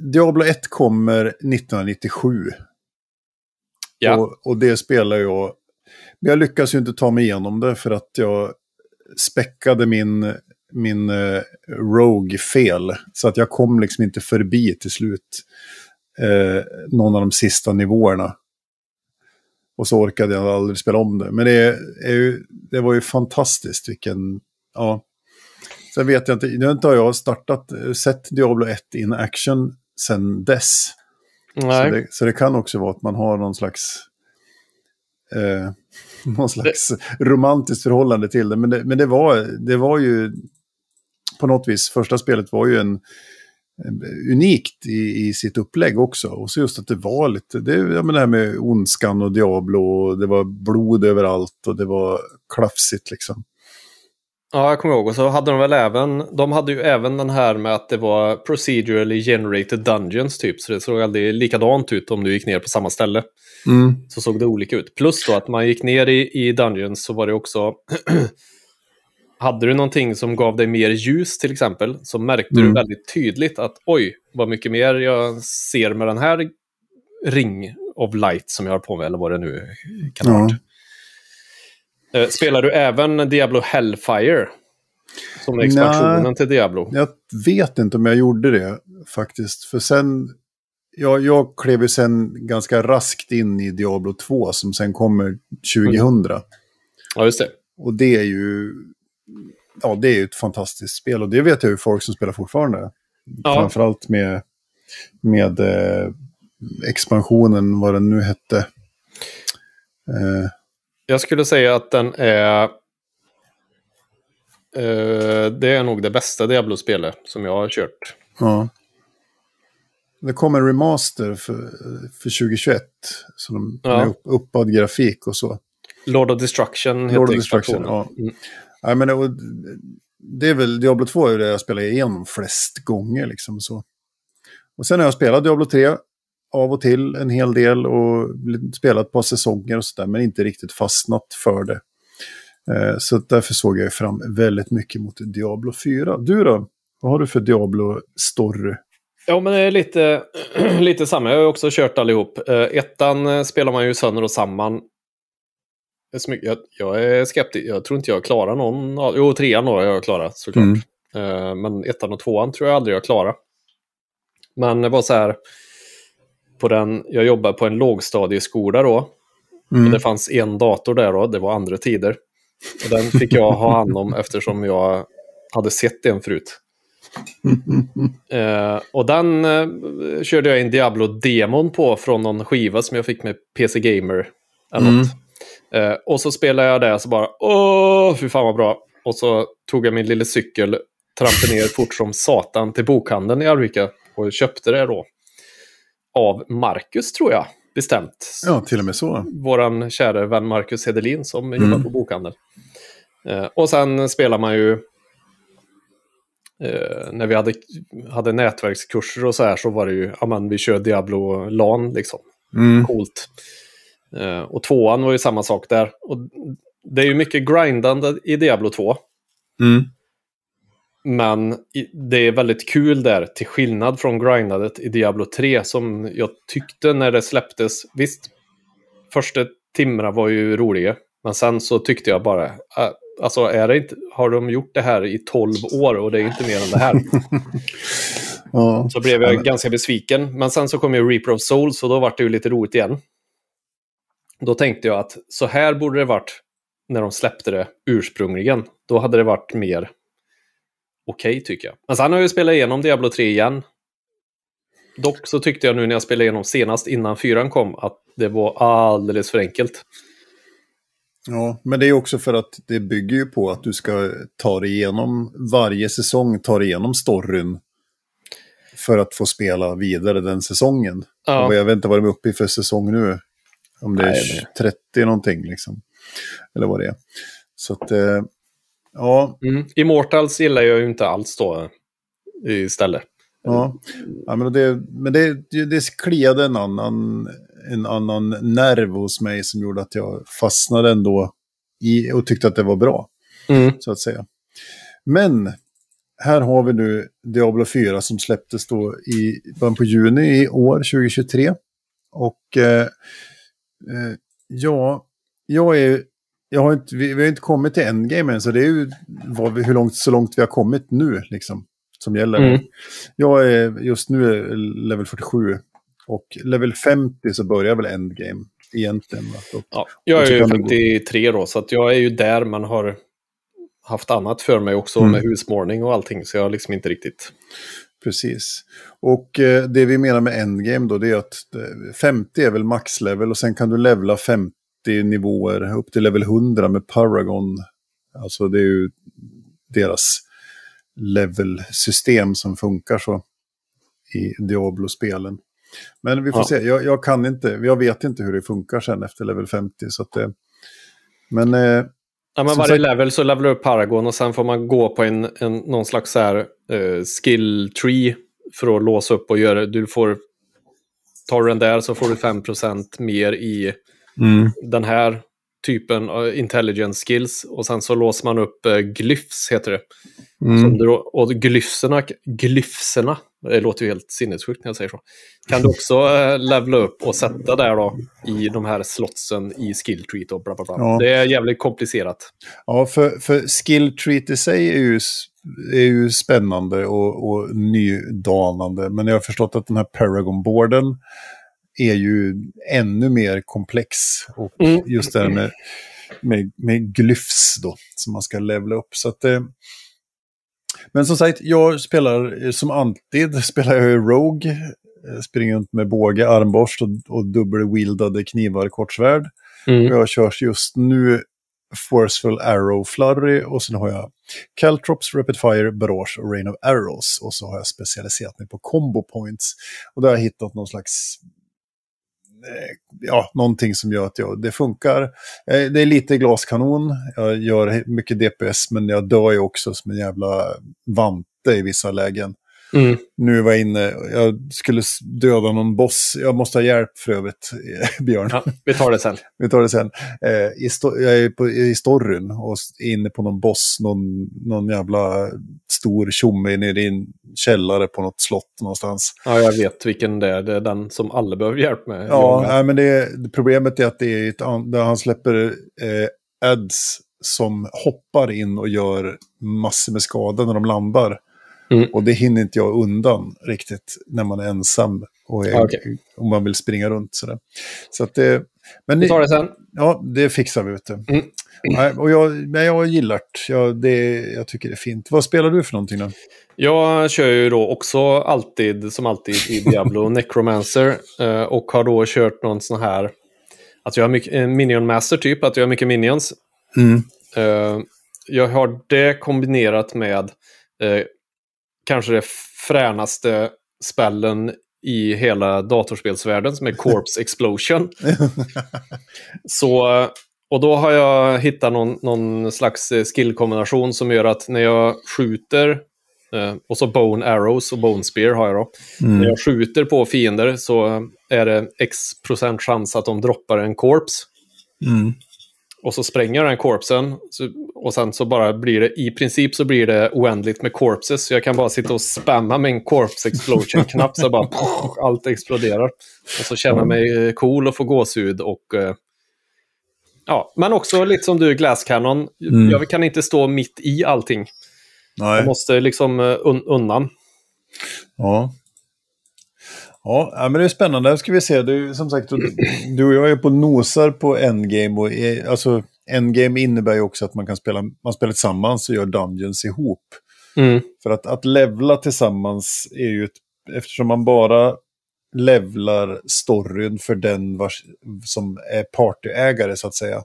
Diablo 1 kommer 1997. Ja. Och, och det spelar jag. Men jag lyckas ju inte ta mig igenom det för att jag späckade min, min eh, Rogue fel. Så att jag kom liksom inte förbi till slut eh, någon av de sista nivåerna. Och så orkade jag aldrig spela om det. Men det, ju, det var ju fantastiskt vilken... Ja. Sen vet jag inte, nu har jag startat, eh, sett Diablo 1 in action sen dess. Nej. Så det, så det kan också vara att man har någon slags... Eh, <laughs> någon slags romantiskt förhållande till det. Men det, men det, var, det var ju... På något vis, första spelet var ju en, en unikt i, i sitt upplägg också. Och så just att det var lite... Det, ja, men det här med ondskan och Diablo och det var blod överallt och det var klafsigt liksom. Ja, jag kommer ihåg. Och så hade de väl även, de hade ju även den här med att det var procedurally generated dungeons typ. Så det såg aldrig likadant ut om du gick ner på samma ställe. Mm. Så såg det olika ut. Plus då att man gick ner i, i dungeons så var det också... <clears throat> hade du någonting som gav dig mer ljus till exempel så märkte Mm. du väldigt tydligt att oj, vad mycket mer jag ser med den här ring of light som jag har på mig eller vad det nu kan ha varit. Eh, Spelar du även Diablo Hellfire? Som är expansionen Nej. till Diablo. Jag vet inte om jag gjorde det faktiskt. För sen, jag, jag klev ju sen ganska raskt in i Diablo 2 som sen kommer 2000. Ja, just det. Och det är ju, ja det är ju ett fantastiskt spel. Och det vet jag ju folk som spelar fortfarande. Ja. Framförallt med, med eh, expansionen, vad den nu hette. Eh, Jag skulle säga att den är... eh, det är nog det bästa Diablo-spelet som jag har kört. ja. Det kom en remaster för, för 2021. Så de Ja. med upp, uppad grafik och så. Lord of Destruction heter Lord of Destruction, ja. Mm. Nej, men det, det är väl, Diablo 2 är det jag spelar igenom flest gånger. Liksom, så. Och sen har jag spelat Diablo 3 av och till en hel del och spelat ett par säsonger och sådär, men inte riktigt fastnat för det. Eh, så därför såg jag fram väldigt mycket mot Diablo 4. Du då? Vad har du för Diablo-story? Ja, men det är lite, <clears throat> lite samma. Jag har också kört allihop. Uh, ettan uh, spelar man ju sönder och samman. Jag, jag är skeptisk. Jag tror inte jag klarar någon. Jo, trean har jag klarat såklart. Mm. Men ettan och tvåan tror jag aldrig jag klarar. Men det var så här. På den, jag jobbade på en lågstadieskola då. Mm. Och det fanns en dator där då. Det var andra tider. Och den fick jag ha hand om <laughs> eftersom jag hade sett den förut. uh, <laughs> och den uh, körde jag in Diablo-demon på från någon skiva som jag fick med PC Gamer. Eller mm. uh, och så spelade jag det så bara, åh, fy fan vad bra. Och så tog jag min lilla cykel, trampade ner fort som satan till bokhandeln i Arvika och köpte det då. Av Marcus tror jag, bestämt. Ja, till och med så. Våran kära vän Marcus Hedelin som mm. jobbar på bokhandeln. och sen spelar man ju eh, när vi hade, hade nätverkskurser och så här så var det ju, ja men vi kör Diablo LAN liksom. Mm. Coolt. Eh, och tvåan var ju samma sak där. Och det är ju mycket grindande i Diablo 2. Mm. Men det är väldigt kul där, till skillnad från grindandet i Diablo 3 som jag tyckte när det släpptes. Visst, första timmarna var ju roliga, men sen så tyckte jag bara, äh, Alltså är det inte, har de gjort det här i 12 år och det är inte mer än det här? <laughs> ja. Så blev jag ganska besviken. Men sen så kom ju Reaper of Souls och då var det ju lite roligt igen. Då tänkte jag att så här borde det varit när de släppte det ursprungligen. Då hade det varit mer okej okay, tycker jag. Men sen har jag ju spelat igenom Diablo 3 igen. Dock så tyckte jag nu när jag spelade igenom senast innan fyran kom att det var alldeles för enkelt. Ja, men det är också för att det bygger ju på att du ska ta dig igenom varje säsong, ta dig igenom storyn. För att få spela vidare den säsongen. Ja. Och jag vet inte vad de är uppe i för säsong nu. Om det är Nej, 30 någonting liksom. Eller vad det är. Så att, eh, ja. Mm. Immortals gillar jag ju inte alls då istället. Ja, ja men, det, men det, det kliade en annan en annan nerv hos mig som gjorde att jag fastnade ändå i, och tyckte att det var bra. Mm. Så att säga. Men här har vi nu Diablo 4 som släpptes då i början på juni i år, 2023. Och eh, eh, ja, jag är... Jag har inte, vi, vi har inte kommit till endgame än, så det är ju vi, hur långt, så långt vi har kommit nu, liksom, som gäller. Mm. Jag är just nu är level 47 och level 50 så börjar väl endgame egentligen. ja, jag är ju 53 då, så jag är ju där men har haft annat för mig också mm. med husmålning och allting. Så jag har liksom inte riktigt... Precis. Och eh, det vi menar med endgame då, det är att 50 är väl maxlevel och sen kan du levla 50 nivåer upp till level 100 med Paragon. Alltså det är ju deras level-system som funkar så i Diablo-spelen. Men vi får ja. se, jag, jag, kan inte, jag vet inte hur det funkar sen efter level 50. Så det, men, eh, ja, men varje sagt, level så levelar du upp Paragon och sen får man gå på en, en, någon slags så här, uh, skill tree för att låsa upp och göra, du får, tar du den där så får du 5% mer i mm. den här typen av intelligence skills och sen så låser man upp uh, glyphs heter det. Mm. Du, och glyfserna, glyfserna, det låter ju helt sinnessjukt när jag säger så, kan du också äh, levla upp och sätta där då i de här slotsen i skill treat och bla bla bla. Ja. Det är jävligt komplicerat. Ja, för, för skill treat i sig är ju, är ju spännande och, och nydanande, men jag har förstått att den här Paragon-borden är ju ännu mer komplex. Och mm. just det här med, med, med glyfs då, som man ska levla upp. Så att, eh, men som sagt, jag spelar som alltid, <laughs> spelar jag Rogue. Springer runt med båge, armborst och, och dubbelwieldade knivar, kortsvärd. Mm. jag körs just nu Forceful Arrow Flurry och sen har jag Caltrops, Rapid Fire, Barrage och Rain of Arrows. Och så har jag specialiserat mig på combo points. Och där har jag hittat någon slags Eh, Eh, ja, någonting som gör att jag, det funkar. Eh, det är lite glaskanon, jag gör mycket DPS, men jag dör ju också som en jävla vante i vissa lägen. Mm. Nu var jag inne, jag skulle döda någon boss. Jag måste ha hjälp för övrigt, <laughs> Björn. Ja, vi tar det sen. <laughs> vi tar det sen. Eh, i jag är på, i storyn och inne på någon boss, någon, någon jävla stor tjomme nere i en källare på något slott någonstans. Ja, jag vet vilken det är. Det är den som alla behöver hjälp med. Ja, nej, men det, problemet är att det är ett, där han släpper eh, ads som hoppar in och gör massor med skada när de landar. Mm. Och det hinner inte jag undan riktigt när man är ensam och är, okay. om man vill springa runt. Sådär. Så att det, men Vi tar det sen. Ja, det fixar vi. Vet du. Mm. Nej, och jag, men jag gillar det. Jag, det. jag tycker det är fint. Vad spelar du för någonting då? Jag kör ju då också alltid, som alltid, i Diablo <laughs> Necromancer. Eh, och har då kört någon sån här, att jag har mycket, en Minion Master typ, att jag har mycket Minions. Mm. Uh, jag har det kombinerat med kanske det fränaste spällen i hela datorspelsvärlden som är Corpse <laughs> Explosion. <laughs> Så, och då har jag hittat någon, någon slags skillkombination som gör att när jag skjuter och så Bone Arrows och Bone Spear har jag då. Mm. När jag skjuter på fiender så är det x procent chans att de droppar en corpse. Mm. Och så spränger jag den korpsen. och sen så bara blir det, i princip så blir det oändligt med corpses. Så jag kan bara sitta och spamma med en corpse explosion-knapp så bara <laughs> allt exploderar. Och så känna mig eh, cool och få gåshud och... Eh, ja, men också lite som du, Glass Cannon. Mm. Jag kan inte stå mitt i allting. Nej. Jag måste liksom uh, un undan. Ja. Ja, men det är spännande. Ska vi se. Du, som sagt, du och jag är på nosar på Endgame. Och är, alltså, Endgame innebär ju också att man kan spela, man spelar tillsammans och gör Dungeons ihop. Mm. För att, att levla tillsammans är ju ett, eftersom man bara levlar storyn för den vars, som är partyägare så att säga.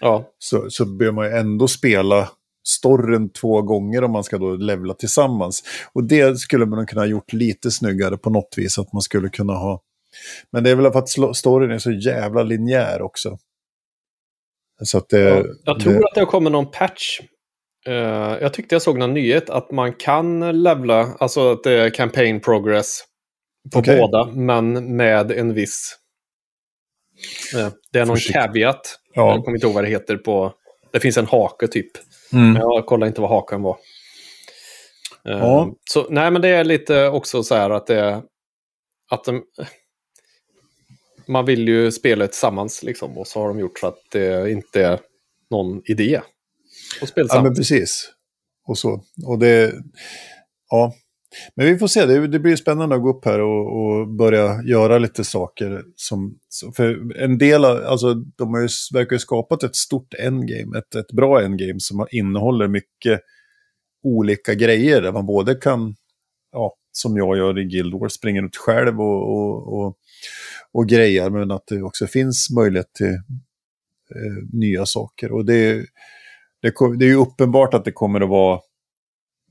Ja. Så, så bör man ju ändå spela storyn två gånger om man ska då levla tillsammans. Och det skulle man kunna ha gjort lite snyggare på något vis. Att man skulle kunna ha... Men det är väl för att storyn är så jävla linjär också. Så att det, ja, jag tror det... att det kommit någon patch. Uh, jag tyckte jag såg någon nyhet att man kan levla, alltså att det är campaign progress på okay. båda, men med en viss... Uh, det är någon Försikt. caveat. Ja. Jag kommer inte ihåg vad det heter på... Det finns en hake typ. Mm. Jag kollade inte vad hakan var. Ja. Uh, så, nej, men det är lite också så här att det att de, <laughs> man vill ju spela tillsammans liksom, och så har de gjort så att det inte är någon idé att spela. Ja, men precis. Och så. Och det, ja. Men vi får se, det, det blir spännande att gå upp här och, och börja göra lite saker. Som, för en del, alltså de har ju, verkar ju skapat ett stort endgame, ett, ett bra endgame som innehåller mycket olika grejer. Där man både kan, ja, som jag gör i Guild Wars, springa ut själv och, och, och, och grejer, men att det också finns möjlighet till eh, nya saker. Och det, det, det är ju uppenbart att det kommer att vara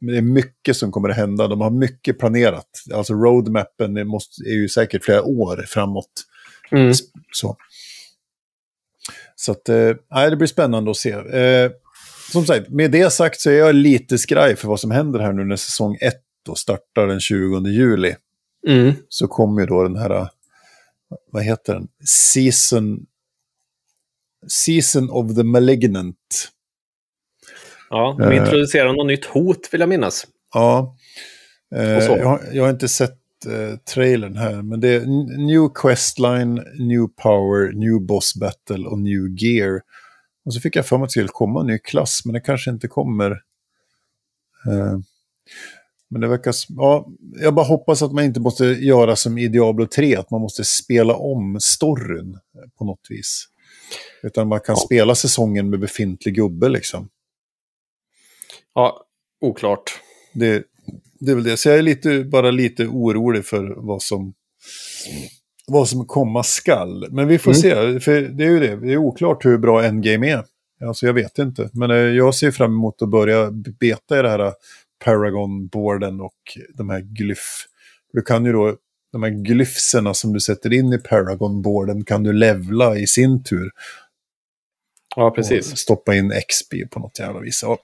det är mycket som kommer att hända. De har mycket planerat. Alltså roadmappen måste, är ju säkert flera år framåt. Mm. Så, så att, eh, det blir spännande att se. Eh, som sagt, med det sagt så är jag lite skraj för vad som händer här nu när säsong 1 startar den 20 juli. Mm. Så kommer ju då den här, vad heter den? Season, Season of the Malignant. Ja, de eh. introducerar uh, något nytt hot vill jag minnas. Ja, uh, jag, jag, har inte sett uh, trailern här, men det är New Questline, New Power, New Boss Battle och New Gear. Och så fick jag för mig att det skulle komma en ny klass, men det kanske inte kommer. Uh, men det verkar... Ja, jag bara hoppas att man inte måste göra som i Diablo 3, att man måste spela om storyn på något vis. Utan man kan ja. spela säsongen med befintlig gubbe liksom. Ja, oklart. Det, det är väl det. Så jag är lite, bara lite orolig för vad som, vad som komma skall. Men vi får mm. se, för det är ju det. Det är oklart hur bra Endgame är. Alltså jag vet inte. Men eh, jag ser fram emot att börja beta i det här Paragon-borden och de här glyff. Du kan ju då, de här glyfserna som du sätter in i Paragon-borden kan du levla i sin tur. Ja, precis. stoppa in XP på något jävla vis. Ja.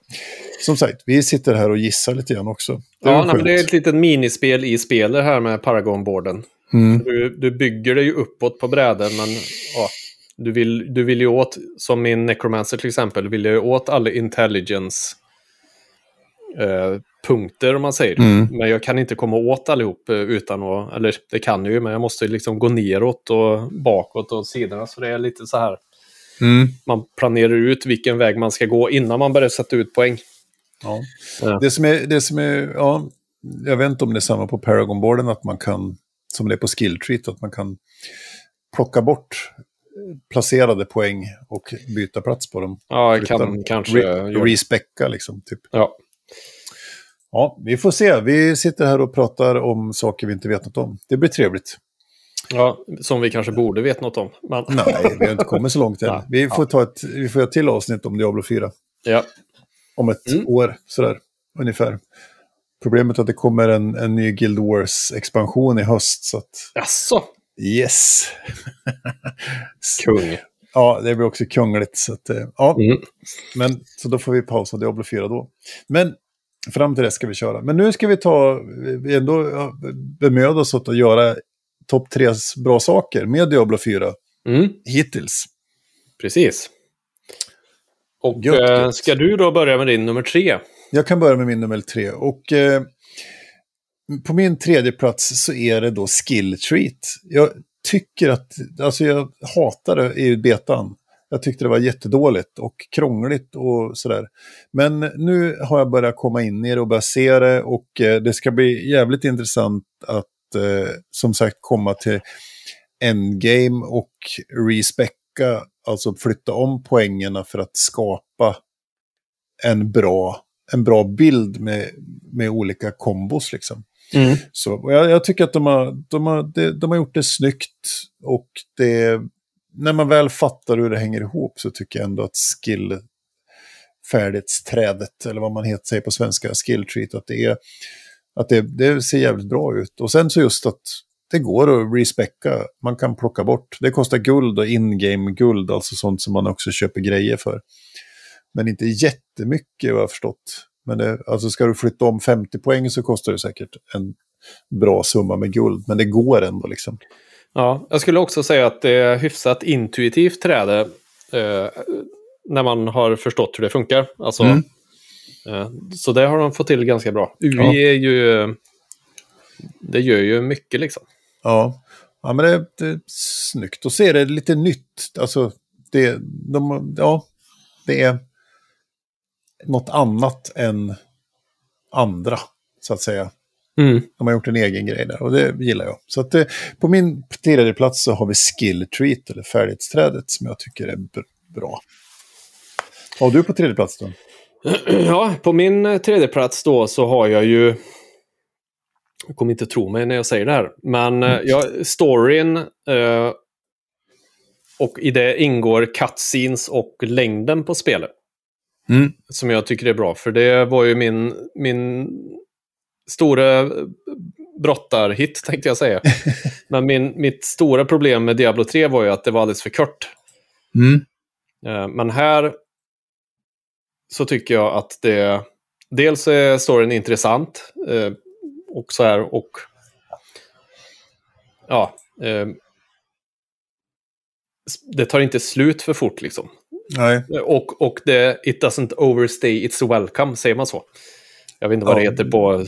Som sagt, vi sitter här och gissar lite grann också. Det ja, nej, men det är ett litet minispel i spelet här med Paragon-borden. Mm. Du, du bygger det ju uppåt på bräden, men ja, du, vill, du vill ju åt, som min Necromancer till exempel, vill ju åt alla intelligence eh, punkter om man säger. Mm. Men jag kan inte komma åt allihop eh, utan att, eller det kan jag ju, men jag måste liksom gå neråt och bakåt och sidorna. Så det är lite så här, mm. man planerar ut vilken väg man ska gå innan man börjar sätta ut poäng. Ja. ja. Det som är, det som är, ja, jag vet inte om det är samma på Paragon-borden, att man kan, som det är på skill treat, att man kan plocka bort placerade poäng och byta plats på dem. Ja, jag kan kanske... Re, respecka liksom, typ. Ja. Ja, vi får se. Vi sitter här och pratar om saker vi inte vet något om. Det blir trevligt. Ja, som vi kanske borde veta något om. Men... Nej, vi har inte kommit så långt än. <laughs> Vi får ta ett, vi får ett till avsnitt om Diablo 4. Ja. Om ett mm. år, sådär, ungefär. Problemet är att det kommer en, en ny Guild Wars-expansion i höst. Så att... Jaså? Yes. <laughs> Kung. Ja, det blir också kungligt. Så, att, eh, ja. Mm. Men, så då får vi pausa Diablo 4 då. Men fram till det ska vi köra. Men nu ska vi ta, vi ändå bemöda oss att göra topp tre bra saker med Diablo 4 mm. hittills. Precis. Och äh, ska du då börja med din nummer tre? Jag kan börja med min nummer tre. Och eh, på min tredje plats så är det då skill treat. Jag tycker att, alltså jag hatar det i betan. Jag tyckte det var jättedåligt och krångligt och sådär. Men nu har jag börjat komma in i det och börjat se det och eh, det ska bli jävligt intressant att eh, som sagt komma till endgame och respecka, alltså flytta om poängerna för att skapa en bra, en bra bild med, med olika kombos liksom. Mm. Så jag, jag, tycker att de har, de, har, de, de har gjort det snyggt och det när man väl fattar hur det hänger ihop så tycker jag ändå att skill färdighetsträdet, eller vad man heter, säger på svenska, skill treat, att det, är, att det, det ser jävligt bra ut. Och sen så just att det går att respecka, man kan plocka bort. Det kostar guld och in-game guld, alltså sånt som man också köper grejer för. Men inte jättemycket vad jag förstått. Men det, alltså ska du flytta om 50 poäng så kostar det säkert en bra summa med guld, men det går ändå liksom. Ja, jag skulle också säga att det är hyfsat intuitivt träde eh, när man har förstått hur det funkar. Alltså, mm. Eh, så det har de fått till ganska bra. UI ja. är ju... Det gör ju mycket liksom. Ja, ja men det, det är snyggt. Så är det lite nytt. Alltså, det, de, ja, det är något annat än andra, så att säga. Mm. De har gjort en egen grej där och det gillar jag. Så att, eh, på min tredje plats så har vi skill treat, eller färdighetsträdet, som jag tycker är bra. Vad har du på tredje plats då? <clears throat> Ja, på min eh, tredje plats då så har jag ju... Jag kommer inte tro mig när jag säger det här. Men eh, mm. ja, storyn eh, och i det ingår cutscenes och längden på spelet. Mm. Som jag tycker är bra, för det var ju min, min stora brottarhit <laughs> tänkte jag säga. <laughs> Men min, mitt stora problem med Diablo 3 var ju att det var alldeles för kort. Mm. Eh, men här så tycker jag att det... Dels är storyn intressant. Eh, och så här och... Ja. Eh, det tar inte slut för fort liksom. Nej. Och, och det, it doesn't overstay its welcome, säger man så? Jag vet inte vad ja. det heter på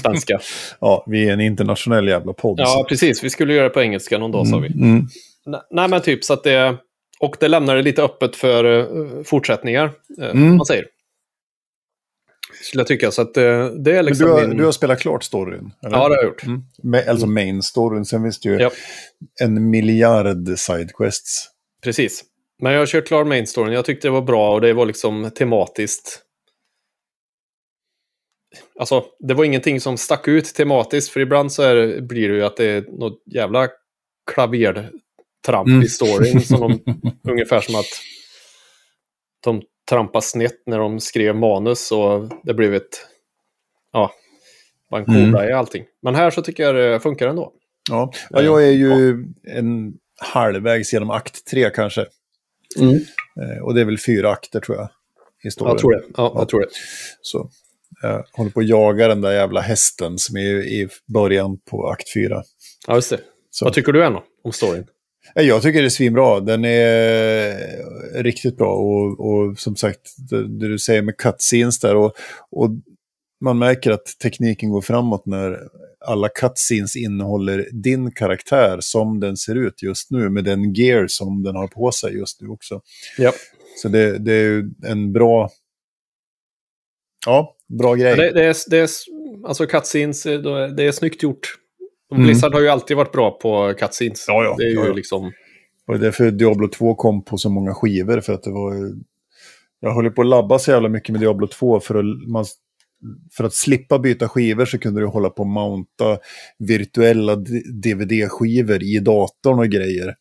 svenska. <laughs> ja, vi är en internationell jävla podd. Ja, precis. Vi skulle göra det på engelska någon dag, mm, sa vi. Mm. Nej, men typ så att det... Och det lämnar det lite öppet för uh, fortsättningar, uh, mm. man säger. Skulle jag tycka. Så att uh, det är liksom du, har, min... du har spelat klart storyn? Eller? Ja, det har jag gjort. Mm. Alltså main-storyn. Sen finns det ju ja. en miljard sidequests. Precis. Men jag har kört klart main-storyn. Jag tyckte det var bra och det var liksom tematiskt Alltså, det var ingenting som stack ut tematiskt, för ibland så är, blir det ju att det är något jävla klavertramp mm. i storyn. Som de, <laughs> ungefär som att de trampade snett när de skrev manus och det blev ett... Ja, en kobra mm. i allting. Men här så tycker jag det funkar ändå. Ja, ja jag är ju ja. en halvvägs genom akt tre kanske. Mm. Eh, och det är väl fyra akter tror jag. Historien. Jag tror det. Ja, jag tror det. Så jag håller på att jaga den där jävla hästen som är i början på akt fyra. Ja, just det. Så. Vad tycker du än om storyn? Jag tycker det är svinbra. Den är riktigt bra. Och, och som sagt, det, du säger med cutscenes där. Och, och man märker att tekniken går framåt när alla cutscenes innehåller din karaktär som den ser ut just nu. Med den gear som den har på sig just nu också. Ja. Så det, det är en bra... Ja, bra grej. Det, det, är, det är, alltså cutscenes, det är snyggt gjort. Mm. Blizzard har ju alltid varit bra på cutscenes. Ja, ja. Det är ju ja, liksom... Och det är därför Diablo 2 kom på så många skivor. För att det var... Jag höll på att labba så jävla mycket med Diablo 2 för att man för att slippa byta skivor så kunde du hålla på att mounta virtuella DVD-skivor i datorn och grejer.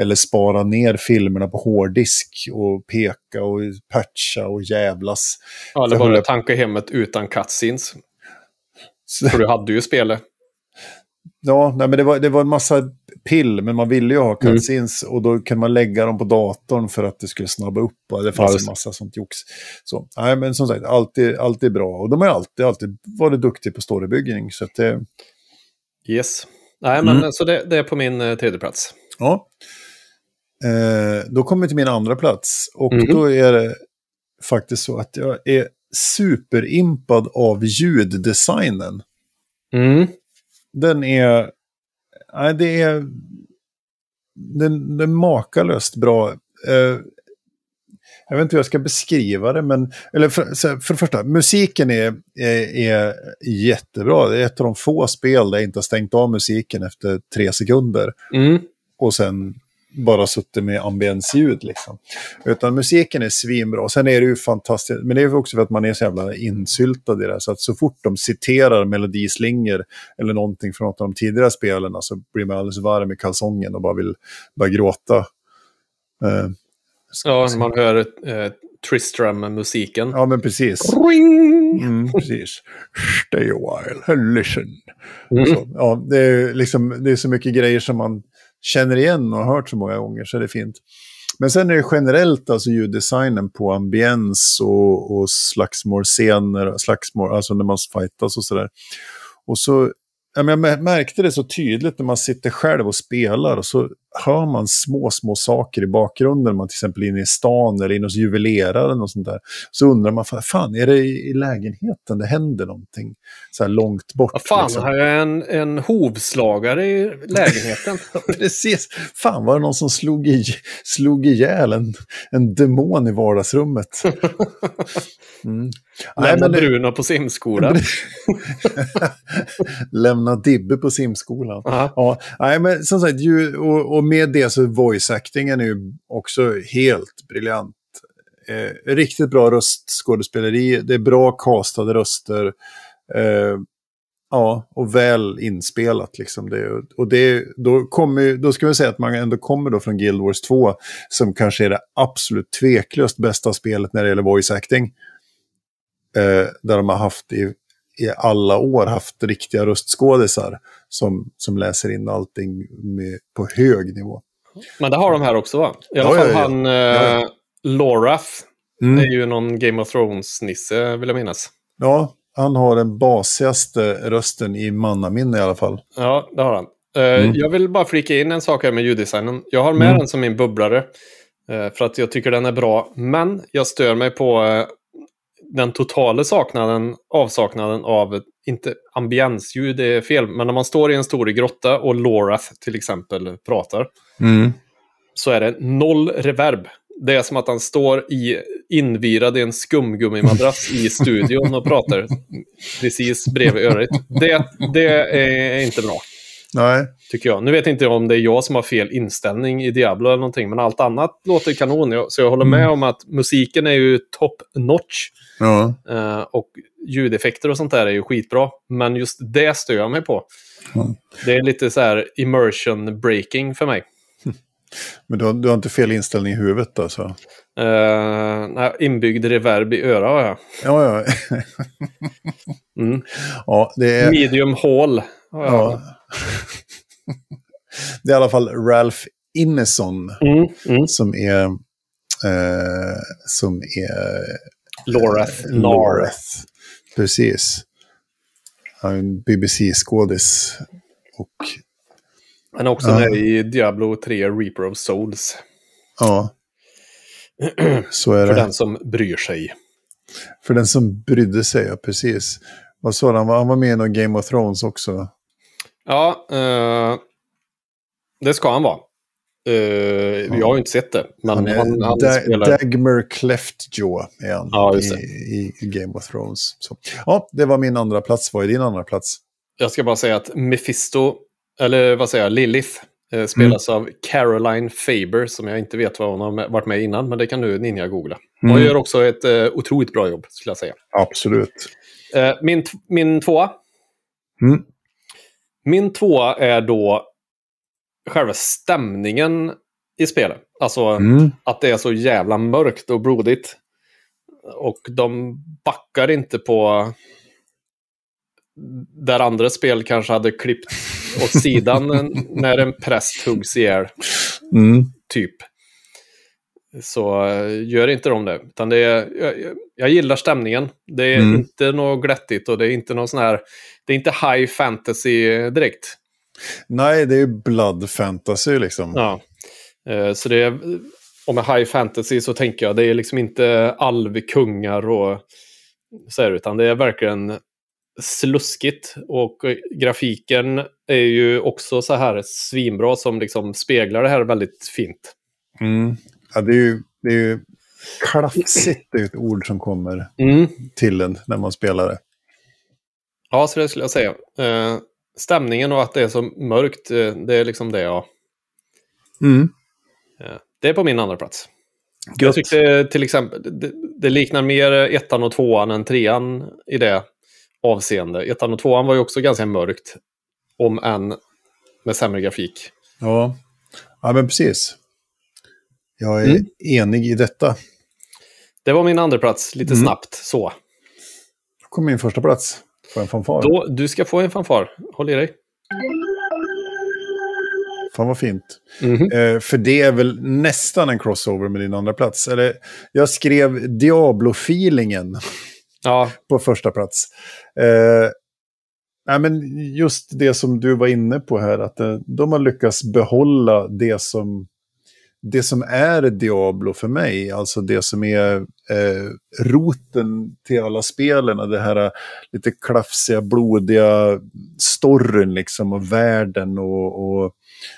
Eller spara ner filmerna på hårddisk och peka och patcha och jävlas. Ja, eller bara tanka hemmet utan cutscenes. Så... För du hade ju spelet. Ja, nej, men det var, det var en massa pill, men man ville ju ha mm. cutscenes mm. och då kan man lägga dem på datorn för att det skulle snabba upp. Det fanns ja, en massa sånt jox. Så, nej, men som sagt, alltid, alltid bra. Och de har alltid, alltid varit duktiga på storybyggning. Så att det... Yes. Nej, men mm. så det, det, är på min eh, tredje plats. Ja. Eh, då kommer vi till min andra plats. Och mm. då är det faktiskt så att jag är superimpad av ljuddesignen. Mm den är... Nej, det är... Den, den är makalöst bra. Uh, jag vet inte hur jag ska beskriva det, men... Eller för, för det första, musiken är, är, är, jättebra. Det är ett av de få spel där jag inte har stängt av musiken efter tre sekunder. Mm. Och sen bara suttit med ambiensljud liksom. Utan musiken är svinbra. Sen är det ju fantastiskt, men det är också för att man är så jävla insyltad i det. Så att så fort de citerar melodislingor eller någonting från något av de tidigare spelen så blir man alldeles varm i kalsongen och bara vill börja gråta. Uh, ja, man hör uh, Tristram-musiken. Ja, men precis. Mm, precis. Stay a while listen. Mm. Så, ja, det, är liksom, det är så mycket grejer som man känner igen och har hört så många gånger så är det fint. Men sen är det generellt alltså ljuddesignen på ambiens och, och slagsmålscener, slagsmål, alltså när man fightas och sådär. Och så jag märkte det så tydligt när man sitter själv och spelar och så hör man små, små saker i bakgrunden. Man till exempel är inne i stan eller inne hos juveleraren och sånt där. Så undrar man, fan, är det i lägenheten det händer någonting så här långt bort? Ja, fan, liksom? har jag en, en hovslagare i lägenheten? <laughs> Precis. Fan, var det någon som slog, i, slog ihjäl en, en demon i vardagsrummet? <laughs> Mm. Lämna Nej, Bruno på simskolan. <laughs> Lämna Dibbe på simskolan. Ja, nej, men som sagt, ju, och, och, och med det så voice-actingen är ju också helt briljant. Eh, riktigt bra röstskådespeleri, det är bra castade röster. Eh, ja, och väl inspelat liksom. Det, och det, då, kommer, då ska vi säga att man ändå kommer då från Guild Wars 2, som kanske är det absolut tveklöst bästa spelet när det gäller voice acting. Eh, där de har haft i, i alla år haft riktiga röstskådisar som, som läser in allting med, på hög nivå. Men det har de här också va? I alla ja, fall ja, ja. han eh, Lorath mm. är ju någon Game of Thrones-nisse vill jag minnas. Ja, han har den basigaste rösten i mannaminne i alla fall. Ja, det har han. Uh, mm. Jag vill bara flika in en sak här med ljuddesignen. Jag har med mm. den som min bubblare. Uh, för att jag tycker den är bra. Men jag stör mig på uh, den totala saknaden, avsaknaden av, inte ambiensljud är fel, men när man står i en stor grotta och Lorath till exempel pratar. Mm. Så är det noll reverb. Det är som att han står i, invirad i en skumgummimadrass i <laughs> studion och pratar precis bredvid örat. Det, det är inte bra. Nej. Tycker jag. Nu vet inte om det är jag som har fel inställning i Diablo eller någonting, men allt annat låter kanon. Så jag håller med mm. om att musiken är ju top notch. Ja. Uh, och ljudeffekter och sånt där är ju skitbra. Men just det stör jag mig på. Ja. Det är lite så här immersion breaking för mig. <laughs> Men du har, du har inte fel inställning i huvudet alltså? Uh, nej, inbyggd reverb i öra har jag. Ja, ja. <laughs> mm. ja det är... Medium hall. Ja. det är i alla fall Ralph Ineson mm, mm. som är Eh, som är... Loreth. Loreth. Precis. En BBC-skådis. Och... Han är också ja. med i Diablo 3 Reaper of Souls. Ja. <clears throat> Så är För det. den som bryr sig. För den som brydde sig, ja precis. Vad sa han? Han var med i Game of Thrones också. Ja, eh, det ska han vara. Ja. Jag har ju inte sett det. Men han, han, han da spelar... Dagmer Cleftjaw är han ja, i, i, Game of Thrones. Så. Ja, det var min andra plats. Vad är din andra plats? Jag ska bara säga att Mephisto, eller vad säger jag, Lilith, eh, spelas mm. av Caroline Faber, som jag inte vet vad hon har varit med innan, men det kan du Ninja googla. Hon mm. gör också ett eh, otroligt bra jobb, skulle jag säga. Absolut. Eh, min, min tvåa. Mm. Min tvåa är då själva stämningen i spelet. Alltså mm. att det är så jävla mörkt och blodigt. Och de backar inte på där andra spel kanske hade klippt åt <laughs> sidan när en präst huggs ihjäl. Mm. Typ. Så uh, gör inte de det. Utan det är, jag, jag gillar stämningen. Det är mm. inte något glättigt och det är inte någon sån här... Det är inte high fantasy direkt. Nej, det är blood fantasy liksom. Ja. Uh, så det är... Och med high fantasy så tänker jag det är liksom inte alvkungar och så här, utan det är verkligen sluskigt. Och grafiken är ju också så här svinbra som liksom speglar det här väldigt fint. Mm. Ja, det är ju, det är ju klafsigt, är ett ord som kommer mm. till en när man spelar det. Ja, så det skulle jag säga. Uh, stämningen och att det är så mörkt, uh, det är liksom det jag... Mm. Uh, det är på min andra plats. Gött. Jag tyckte till exempel, det, det, liknar mer ettan och tvåan än trean i det avseende. Ettan och tvåan var ju också ganska mörkt, om än med sämre grafik. Ja, ja men precis. Jag är mm. enig i detta. Det var min andra plats lite mm. snabbt så. Då kommer min första plats. Får en fanfar? Då, du ska få en fanfar. Håll i dig. Fan vad fint. Mm -hmm. eh, för det är väl nästan en crossover med din andra plats. Eller, jag skrev Diablo-feelingen ja. på första plats. Eh, nej, men just det som du var inne på här, att eh, de har lyckats behålla det som det som är Diablo för mig, alltså det som är eh, roten till alla spelen, det här eh, lite klafsiga, blodiga storyn liksom och världen och, och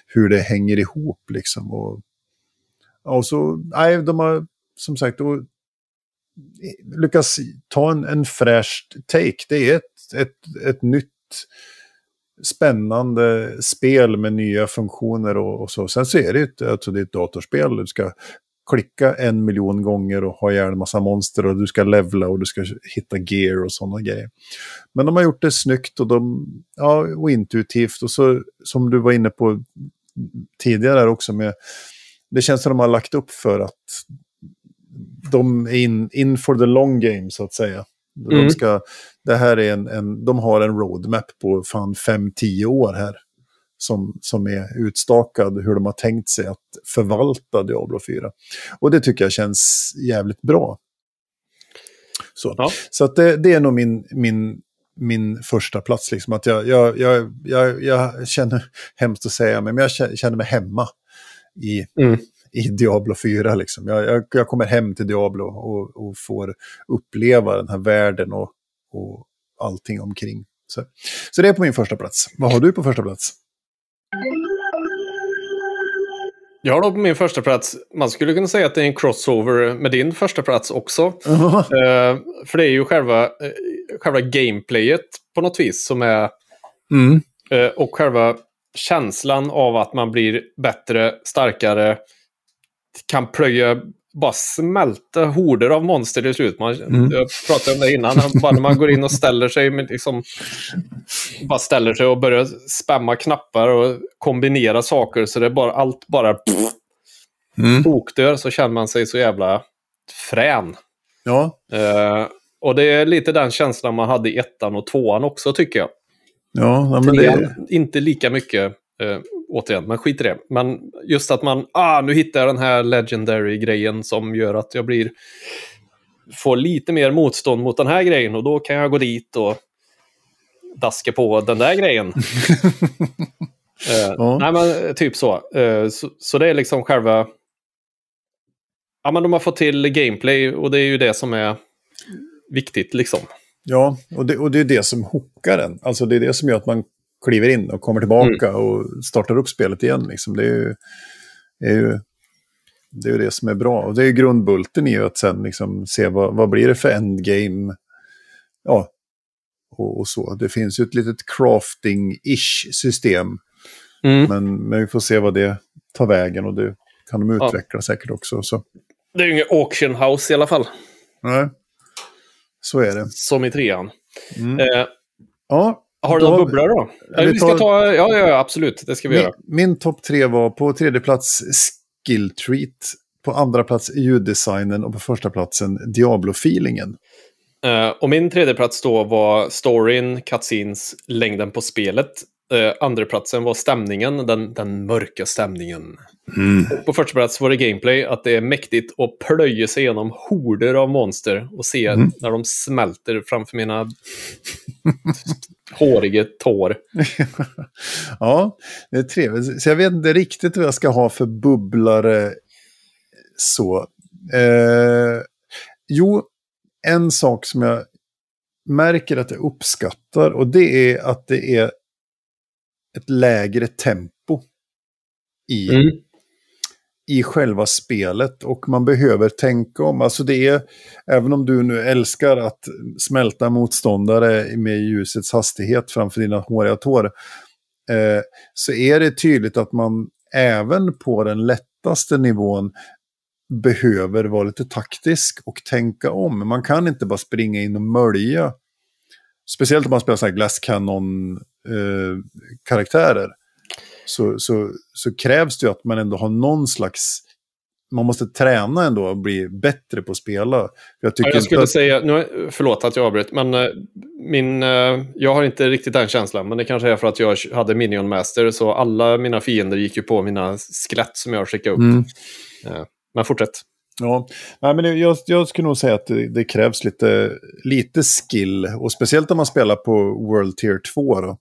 hur det hänger ihop liksom. Och, och så, nej, de har som sagt och, eh, lyckats ta en, en fräsch take. Det är ett, ett, ett nytt spännande spel med nya funktioner och, och, så. Sen så är det ett, alltså det är ett datorspel. Du ska klicka en miljon gånger och ha ihjäl en massa monster och du ska levla och du ska hitta gear och sådana grejer. Men de har gjort det snyggt och, de, ja, och intuitivt och så som du var inne på tidigare också med det känns som de har lagt upp för att de är in, in for the long game så att säga. De, mm. ska, det här är en, en, de har en roadmap på fan 5-10 år här. Som, som är utstakad hur de har tänkt sig att förvalta Diablo 4. Och det tycker jag känns jävligt bra. Så, ja. så det, det, är nog min, min, min första plats. Liksom. Att jag, jag, jag, jag, jag känner, <laughs> hemskt att säga, men jag känner mig hemma i, mm i Diablo 4. Liksom. Jag, jag, jag, kommer hem till Diablo och, och, får uppleva den här världen och, och allting omkring. Så, så det är på min första plats. Vad har du på första plats? Jag har då på min första plats, man skulle kunna säga att det är en crossover med din första plats också. Uh uh, för det är ju själva, uh, själva gameplayet på något vis som är... Mm. Uh, och själva känslan av att man blir bättre, starkare, kan plöja, bara smälta horder av monster till slut. Man, mm. Jag pratade om det innan, bara när man går in och ställer sig, med liksom, bara ställer sig och börjar spamma knappar och kombinera saker så det är bara, allt bara mm. tokdör så känner man sig så jävla frän. Ja. Uh, och det är lite den känslan man hade i ettan och tvåan också tycker jag. Ja, men det... Inte lika mycket Eh, återigen, men skit i det. Men just att man, ah, nu hittar jag den här legendary-grejen som gör att jag blir får lite mer motstånd mot den här grejen och då kan jag gå dit och daska på den där grejen. uh, <laughs> ja. Nej, men typ så. Uh, så. så. det är liksom själva... Ja, men de har fått till gameplay och det är ju det som är viktigt liksom. Ja, och det, och det är det som hookar en. Alltså det är det som gör att man kliver in och kommer tillbaka mm. och startar upp spelet igen. Liksom. Det är ju, är ju det är ju det som är bra. Och det är ju grundbulten i att sen liksom se vad, vad blir det för endgame. Ja, och, och så. Det finns ju ett litet crafting-ish system. Mm. Men, men vi får se vad det tar vägen och det kan de utveckla ja. säkert också. Så. Det är ju inget auction house i alla fall. Nej, så är det. Som i trean. Mm. Eh, ja, har du några bubblor då? Vi, ska ta, ja, ja, absolut. Det ska vi min, göra. Min topp tre var på tredje plats skill treat. På andra plats ljuddesignen och på första platsen Diablo-feelingen. Uh, och min tredje plats då var storyn, cutscenes, längden på spelet. Uh, andra platsen var stämningen, den, den mörka stämningen. Mm. På första plats var det gameplay, att det är mäktigt att plöja sig igenom horder av monster och se mm. när de smälter framför mina håriga tår. <laughs> ja, det är trevligt. Så jag vet inte riktigt vad jag ska ha för bubblare så. Eh, jo, en sak som jag märker att jag uppskattar och det är att det är ett lägre tempo i, mm i själva spelet. Och man behöver tänka om. Alltså det är, även om du nu älskar att smälta motståndare med ljusets hastighet framför dina håriga tår. Eh, så är det tydligt att man även på den lättaste nivån behöver vara lite taktisk och tänka om. Man kan inte bara springa in och mölja. Speciellt om man spelar så här Glass Cannon-karaktärer. Eh, så, så, så krävs det ju att man ändå har någon slags... Man måste träna ändå och bli bättre på att spela. Jag, tycker ja, jag skulle att... säga, nu, förlåt att jag avbröt, men uh, min, uh, jag har inte riktigt den känslan. Men det kanske är för att jag hade Minion Master, så alla mina fiender gick ju på mina skelett som jag skickade upp. Mm. Uh, men fortsätt. Ja, Nej, men jag, jag skulle nog säga att det, det, krävs lite, lite skill. Och speciellt om man spelar på World Tier 2 då,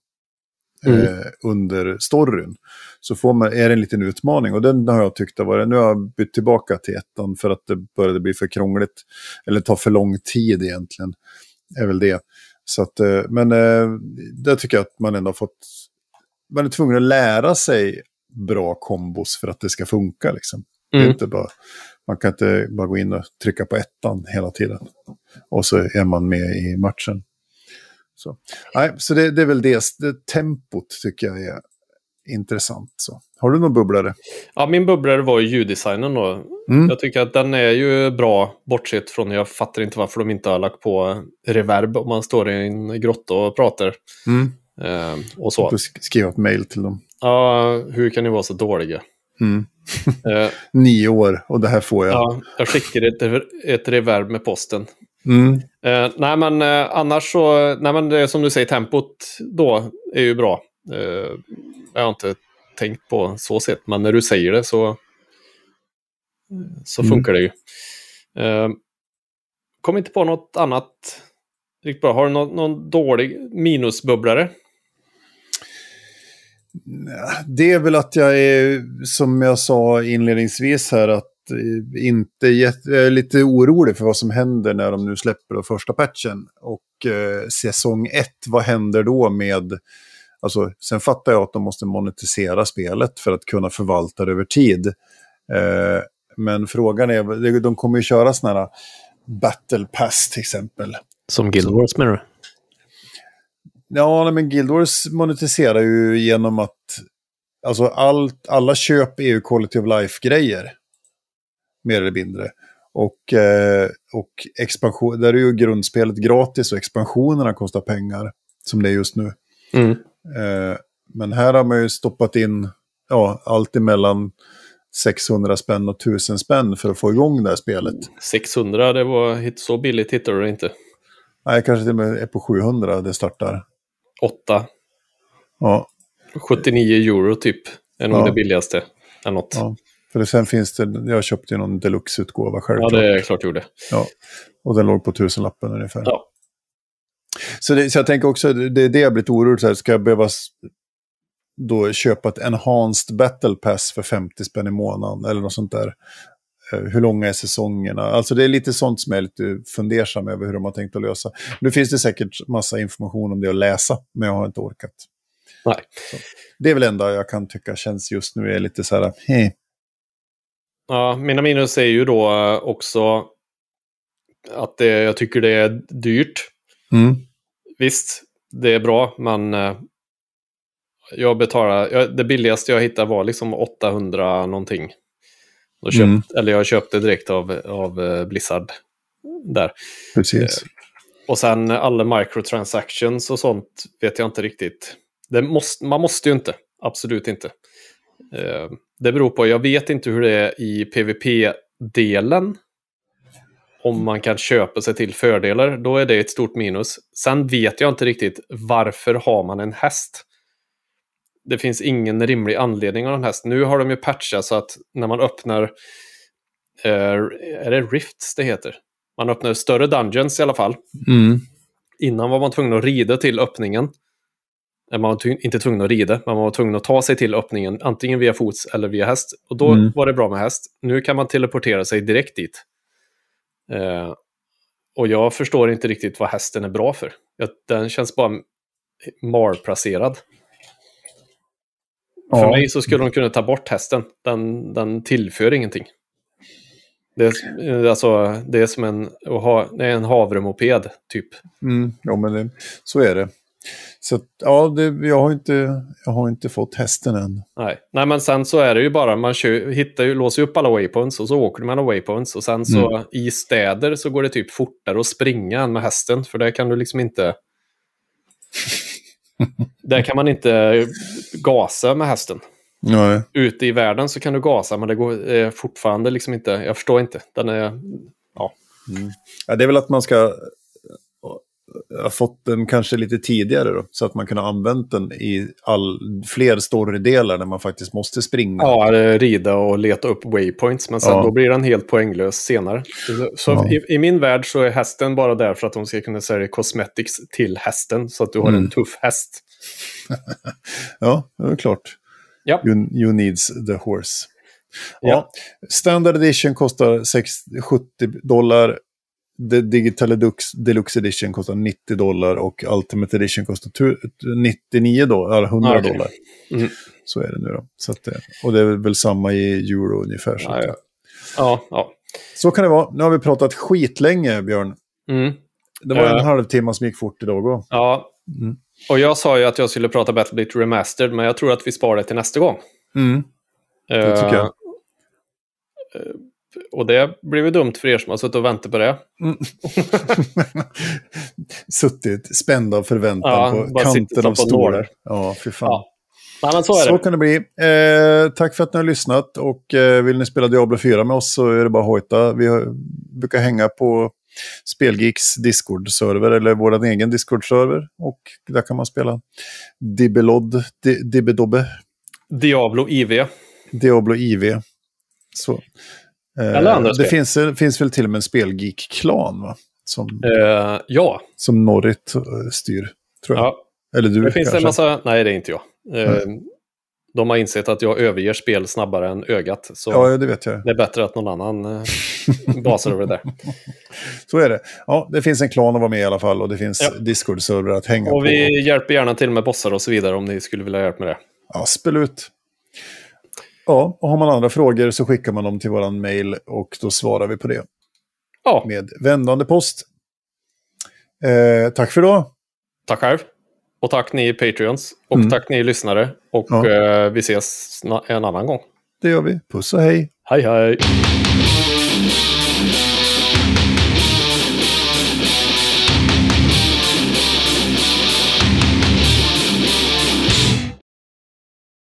mm. eh, under storyn. Så får man, är det en liten utmaning. Och den har jag tyckt har varit, nu har jag bytt tillbaka till ettan för att det började bli för krångligt. Eller ta för lång tid egentligen. Är väl det. Så att, eh, men eh, det tycker jag att man ändå har fått... Man är tvungen att lära sig bra kombos för att det ska funka. Liksom. Mm. inte bara, man kan inte bara gå in och trycka på ettan hela tiden. Och så är man med i matchen. Så, Nej, så det, det är väl det, det tempot tycker jag är intressant. Så. Har du någon bubblare? Ja, min bubblare var ju ljuddesignen då. Mm. Jag tycker att den är ju bra, bortsett från jag fattar inte varför de inte har lagt på reverb om man står i en grotta och pratar. Mm. Eh, och så. Du skriva ett mail till dem. Ja, hur kan ni vara så dåliga? Mm. uh, <laughs> Nio år och det här får jag. Ja, jag skickade ett, ett reverb med posten. Mm. Uh, nej, men uh, annars så, nej, men det som du säger, tempot då är ju bra. Uh, jag har inte tänkt på så sätt, men när du säger det så, så mm. funkar det ju. Uh, kom inte på något annat riktigt bra. Har du någon, någon dålig minusbubblare? Det är väl att jag är, som jag sa inledningsvis här, att eh, inte jag är lite orolig för vad som händer när de nu släpper första patchen. Och eh, säsong ett, vad händer då med... Alltså, sen fattar jag att de måste monetisera spelet för att kunna förvalta det över tid. Eh, men frågan är, de kommer ju köra sådana här battle pass till exempel. Som Guild Wars menar du? Ja, men Guild Wars monetiserar ju genom att alltså allt, alla köp är ju Quality of Life-grejer. Mer eller mindre. Och, eh, och expansion, där är ju grundspelet gratis och expansionerna kostar pengar. Som det är just nu. Mm. Eh, men här har man ju stoppat in ja, allt emellan 600 spänn och 1000 spänn för att få igång det här spelet. 600, det var så billigt hittade du det inte. Nej, kanske till och med är på 700 det startar åtta. Ja. 79 euro typ. Är nog Ja. det billigaste. Eller något. Ja, Ja. För sen finns det, jag köpte ju någon deluxe-utgåva självklart. det är klart jag gjorde. Och den låg på tusenlappen ungefär. Ja. Så, det, så jag tänker också, det är det jag blivit orolig så här, Ska jag behöva då köpa ett enhanced battle pass för 50 spänn i månaden eller något sånt där? Eh, Hur långa är säsongerna? Alltså det är lite sånt som jag är lite fundersam över hur de har tänkt att lösa. Nu finns det säkert massa information om det att läsa, men jag har inte orkat. Nej. Det är väl enda jag kan tycka känns just nu är lite så här, hej. Ja, mina minus är ju då eh, också att det, jag tycker det är dyrt. Mm. Visst, det är bra, men eh, jag betalar, jag, det billigaste jag hittade var liksom 800 någonting. Och köpt, Mm. Eller jag köpte direkt av, av eh, Blizzard där. Precis. Och sen alla microtransactions och sånt vet jag inte riktigt. Måste, man måste ju inte, absolut inte. Eh, det beror på, jag vet inte hur det är i PVP-delen. Om man kan köpa sig till fördelar, då är det ett stort minus. Sen vet jag inte riktigt varför har man en häst. Det finns ingen rimlig anledning att ha en häst. Nu har de ju patchat så att när man öppnar, eh, är det Rifts det heter? Man öppnar större dungeons i alla fall. Mm. Innan var man tvungen att rida till öppningen. Nej, Man var inte tvungen att rida, man var tvungen att ta sig till öppningen antingen via fots eller via häst. Och då Mm. var det bra med häst. Nu kan man teleportera sig direkt dit. Eh, och jag förstår inte riktigt vad hästen är bra för. Den känns bara malplacerad. För Ja. mig så skulle de kunna ta bort hästen. Den, den tillför ingenting. Det är, eh, alltså, det är som en, att ha, det är en havremoped, typ. Mm, ja, men det, så är det. Så ja, det, jag, har inte, jag har inte fått hästen än. Nej. Nej, men sen så är det ju bara, man kör, hittar ju, låser upp alla waypoints och så åker du mellan waypoints. Och sen så i städer så går det typ fortare att springa än med hästen. För där kan du liksom inte... <laughs> där kan man inte gasa med hästen. Nej. Ute i världen så kan du gasa, men det går eh, fortfarande liksom inte... Jag förstår inte. Den är... Ja. Ja, det är väl att man ska fått den kanske lite tidigare då, så att man kan ha använt den i all, fler storydelar när man faktiskt måste springa. Ja, rida och leta upp waypoints, men sen Ja. då blir den helt poänglös senare. Så Ja. i, i min värld så är hästen bara där för att de ska kunna sälja cosmetics till hästen, så att du har Mm. en tuff häst. <laughs> Ja, det är klart. Ja. You, you needs the horse. Ja. Ja. Standard edition kostar 6, 70 dollar. The Digital Deluxe, Deluxe Edition kostar 90 dollar och Ultimate Edition kostar tu- 99 dollar, eller 100 Ah, okej. dollar. Mm. Så är det nu då. Så att, det- och det är väl samma i euro ungefär. Så, Ja, att- ja. ja, ja. så kan det vara. Nu har vi pratat skitlänge, Björn. Mm. Det var en Ja. halvtimme som gick fort idag. Och. ja. Mm. Och jag sa ju att jag skulle prata Battlebit Remastered, men jag tror att vi sparar det till nästa gång. Mm. Det tycker jag. Och det blir väl dumt för er som har suttit och väntat på det. <laughs> Suttit spänd av förväntan Ja, på kanten av stolar. Ja, fy fan. Ja. Nej, så Så kan det bli. Eh, tack för att ni har lyssnat. Och eh, vill ni spela Diablo 4 med oss så är det bara att hojta. Vi har, brukar hänga på Spelgeeks Discord-server eller vår egen Discord-server. Och där kan man spela Dibbelod, Di- Dibbedobbe, Diablo IV. Diablo IV. Så. Eh, Eller andra det spel. finns, finns väl till och med en Spelgeek-klan va? Som, Eh, ja, som Norrit eh, styr. Tror jag. ja. Eller du Det finns kanske. en massa... Nej, det är inte jag. Eh, de har insett att jag överger spel snabbare än ögat. Så Ja, det vet jag. det är bättre att någon annan eh, <laughs> basar över det där. Så är det. Ja, det finns en klan att vara med i alla fall och det finns Ja. Discord-servrar att hänga Och på. vi hjälper gärna till med bossar och så vidare om ni skulle vilja hjälpa med det. Ja, spel ut. Ja, och har man andra frågor så skickar man dem till våran mail och då svarar vi på det Ja, med vändande post. Eh, tack för idag. tack själv. Och tack ni Patreons. Och Mm. tack ni lyssnare. Och Ja. eh, vi ses en annan gång. Det gör vi. Puss och hej. Hej hej!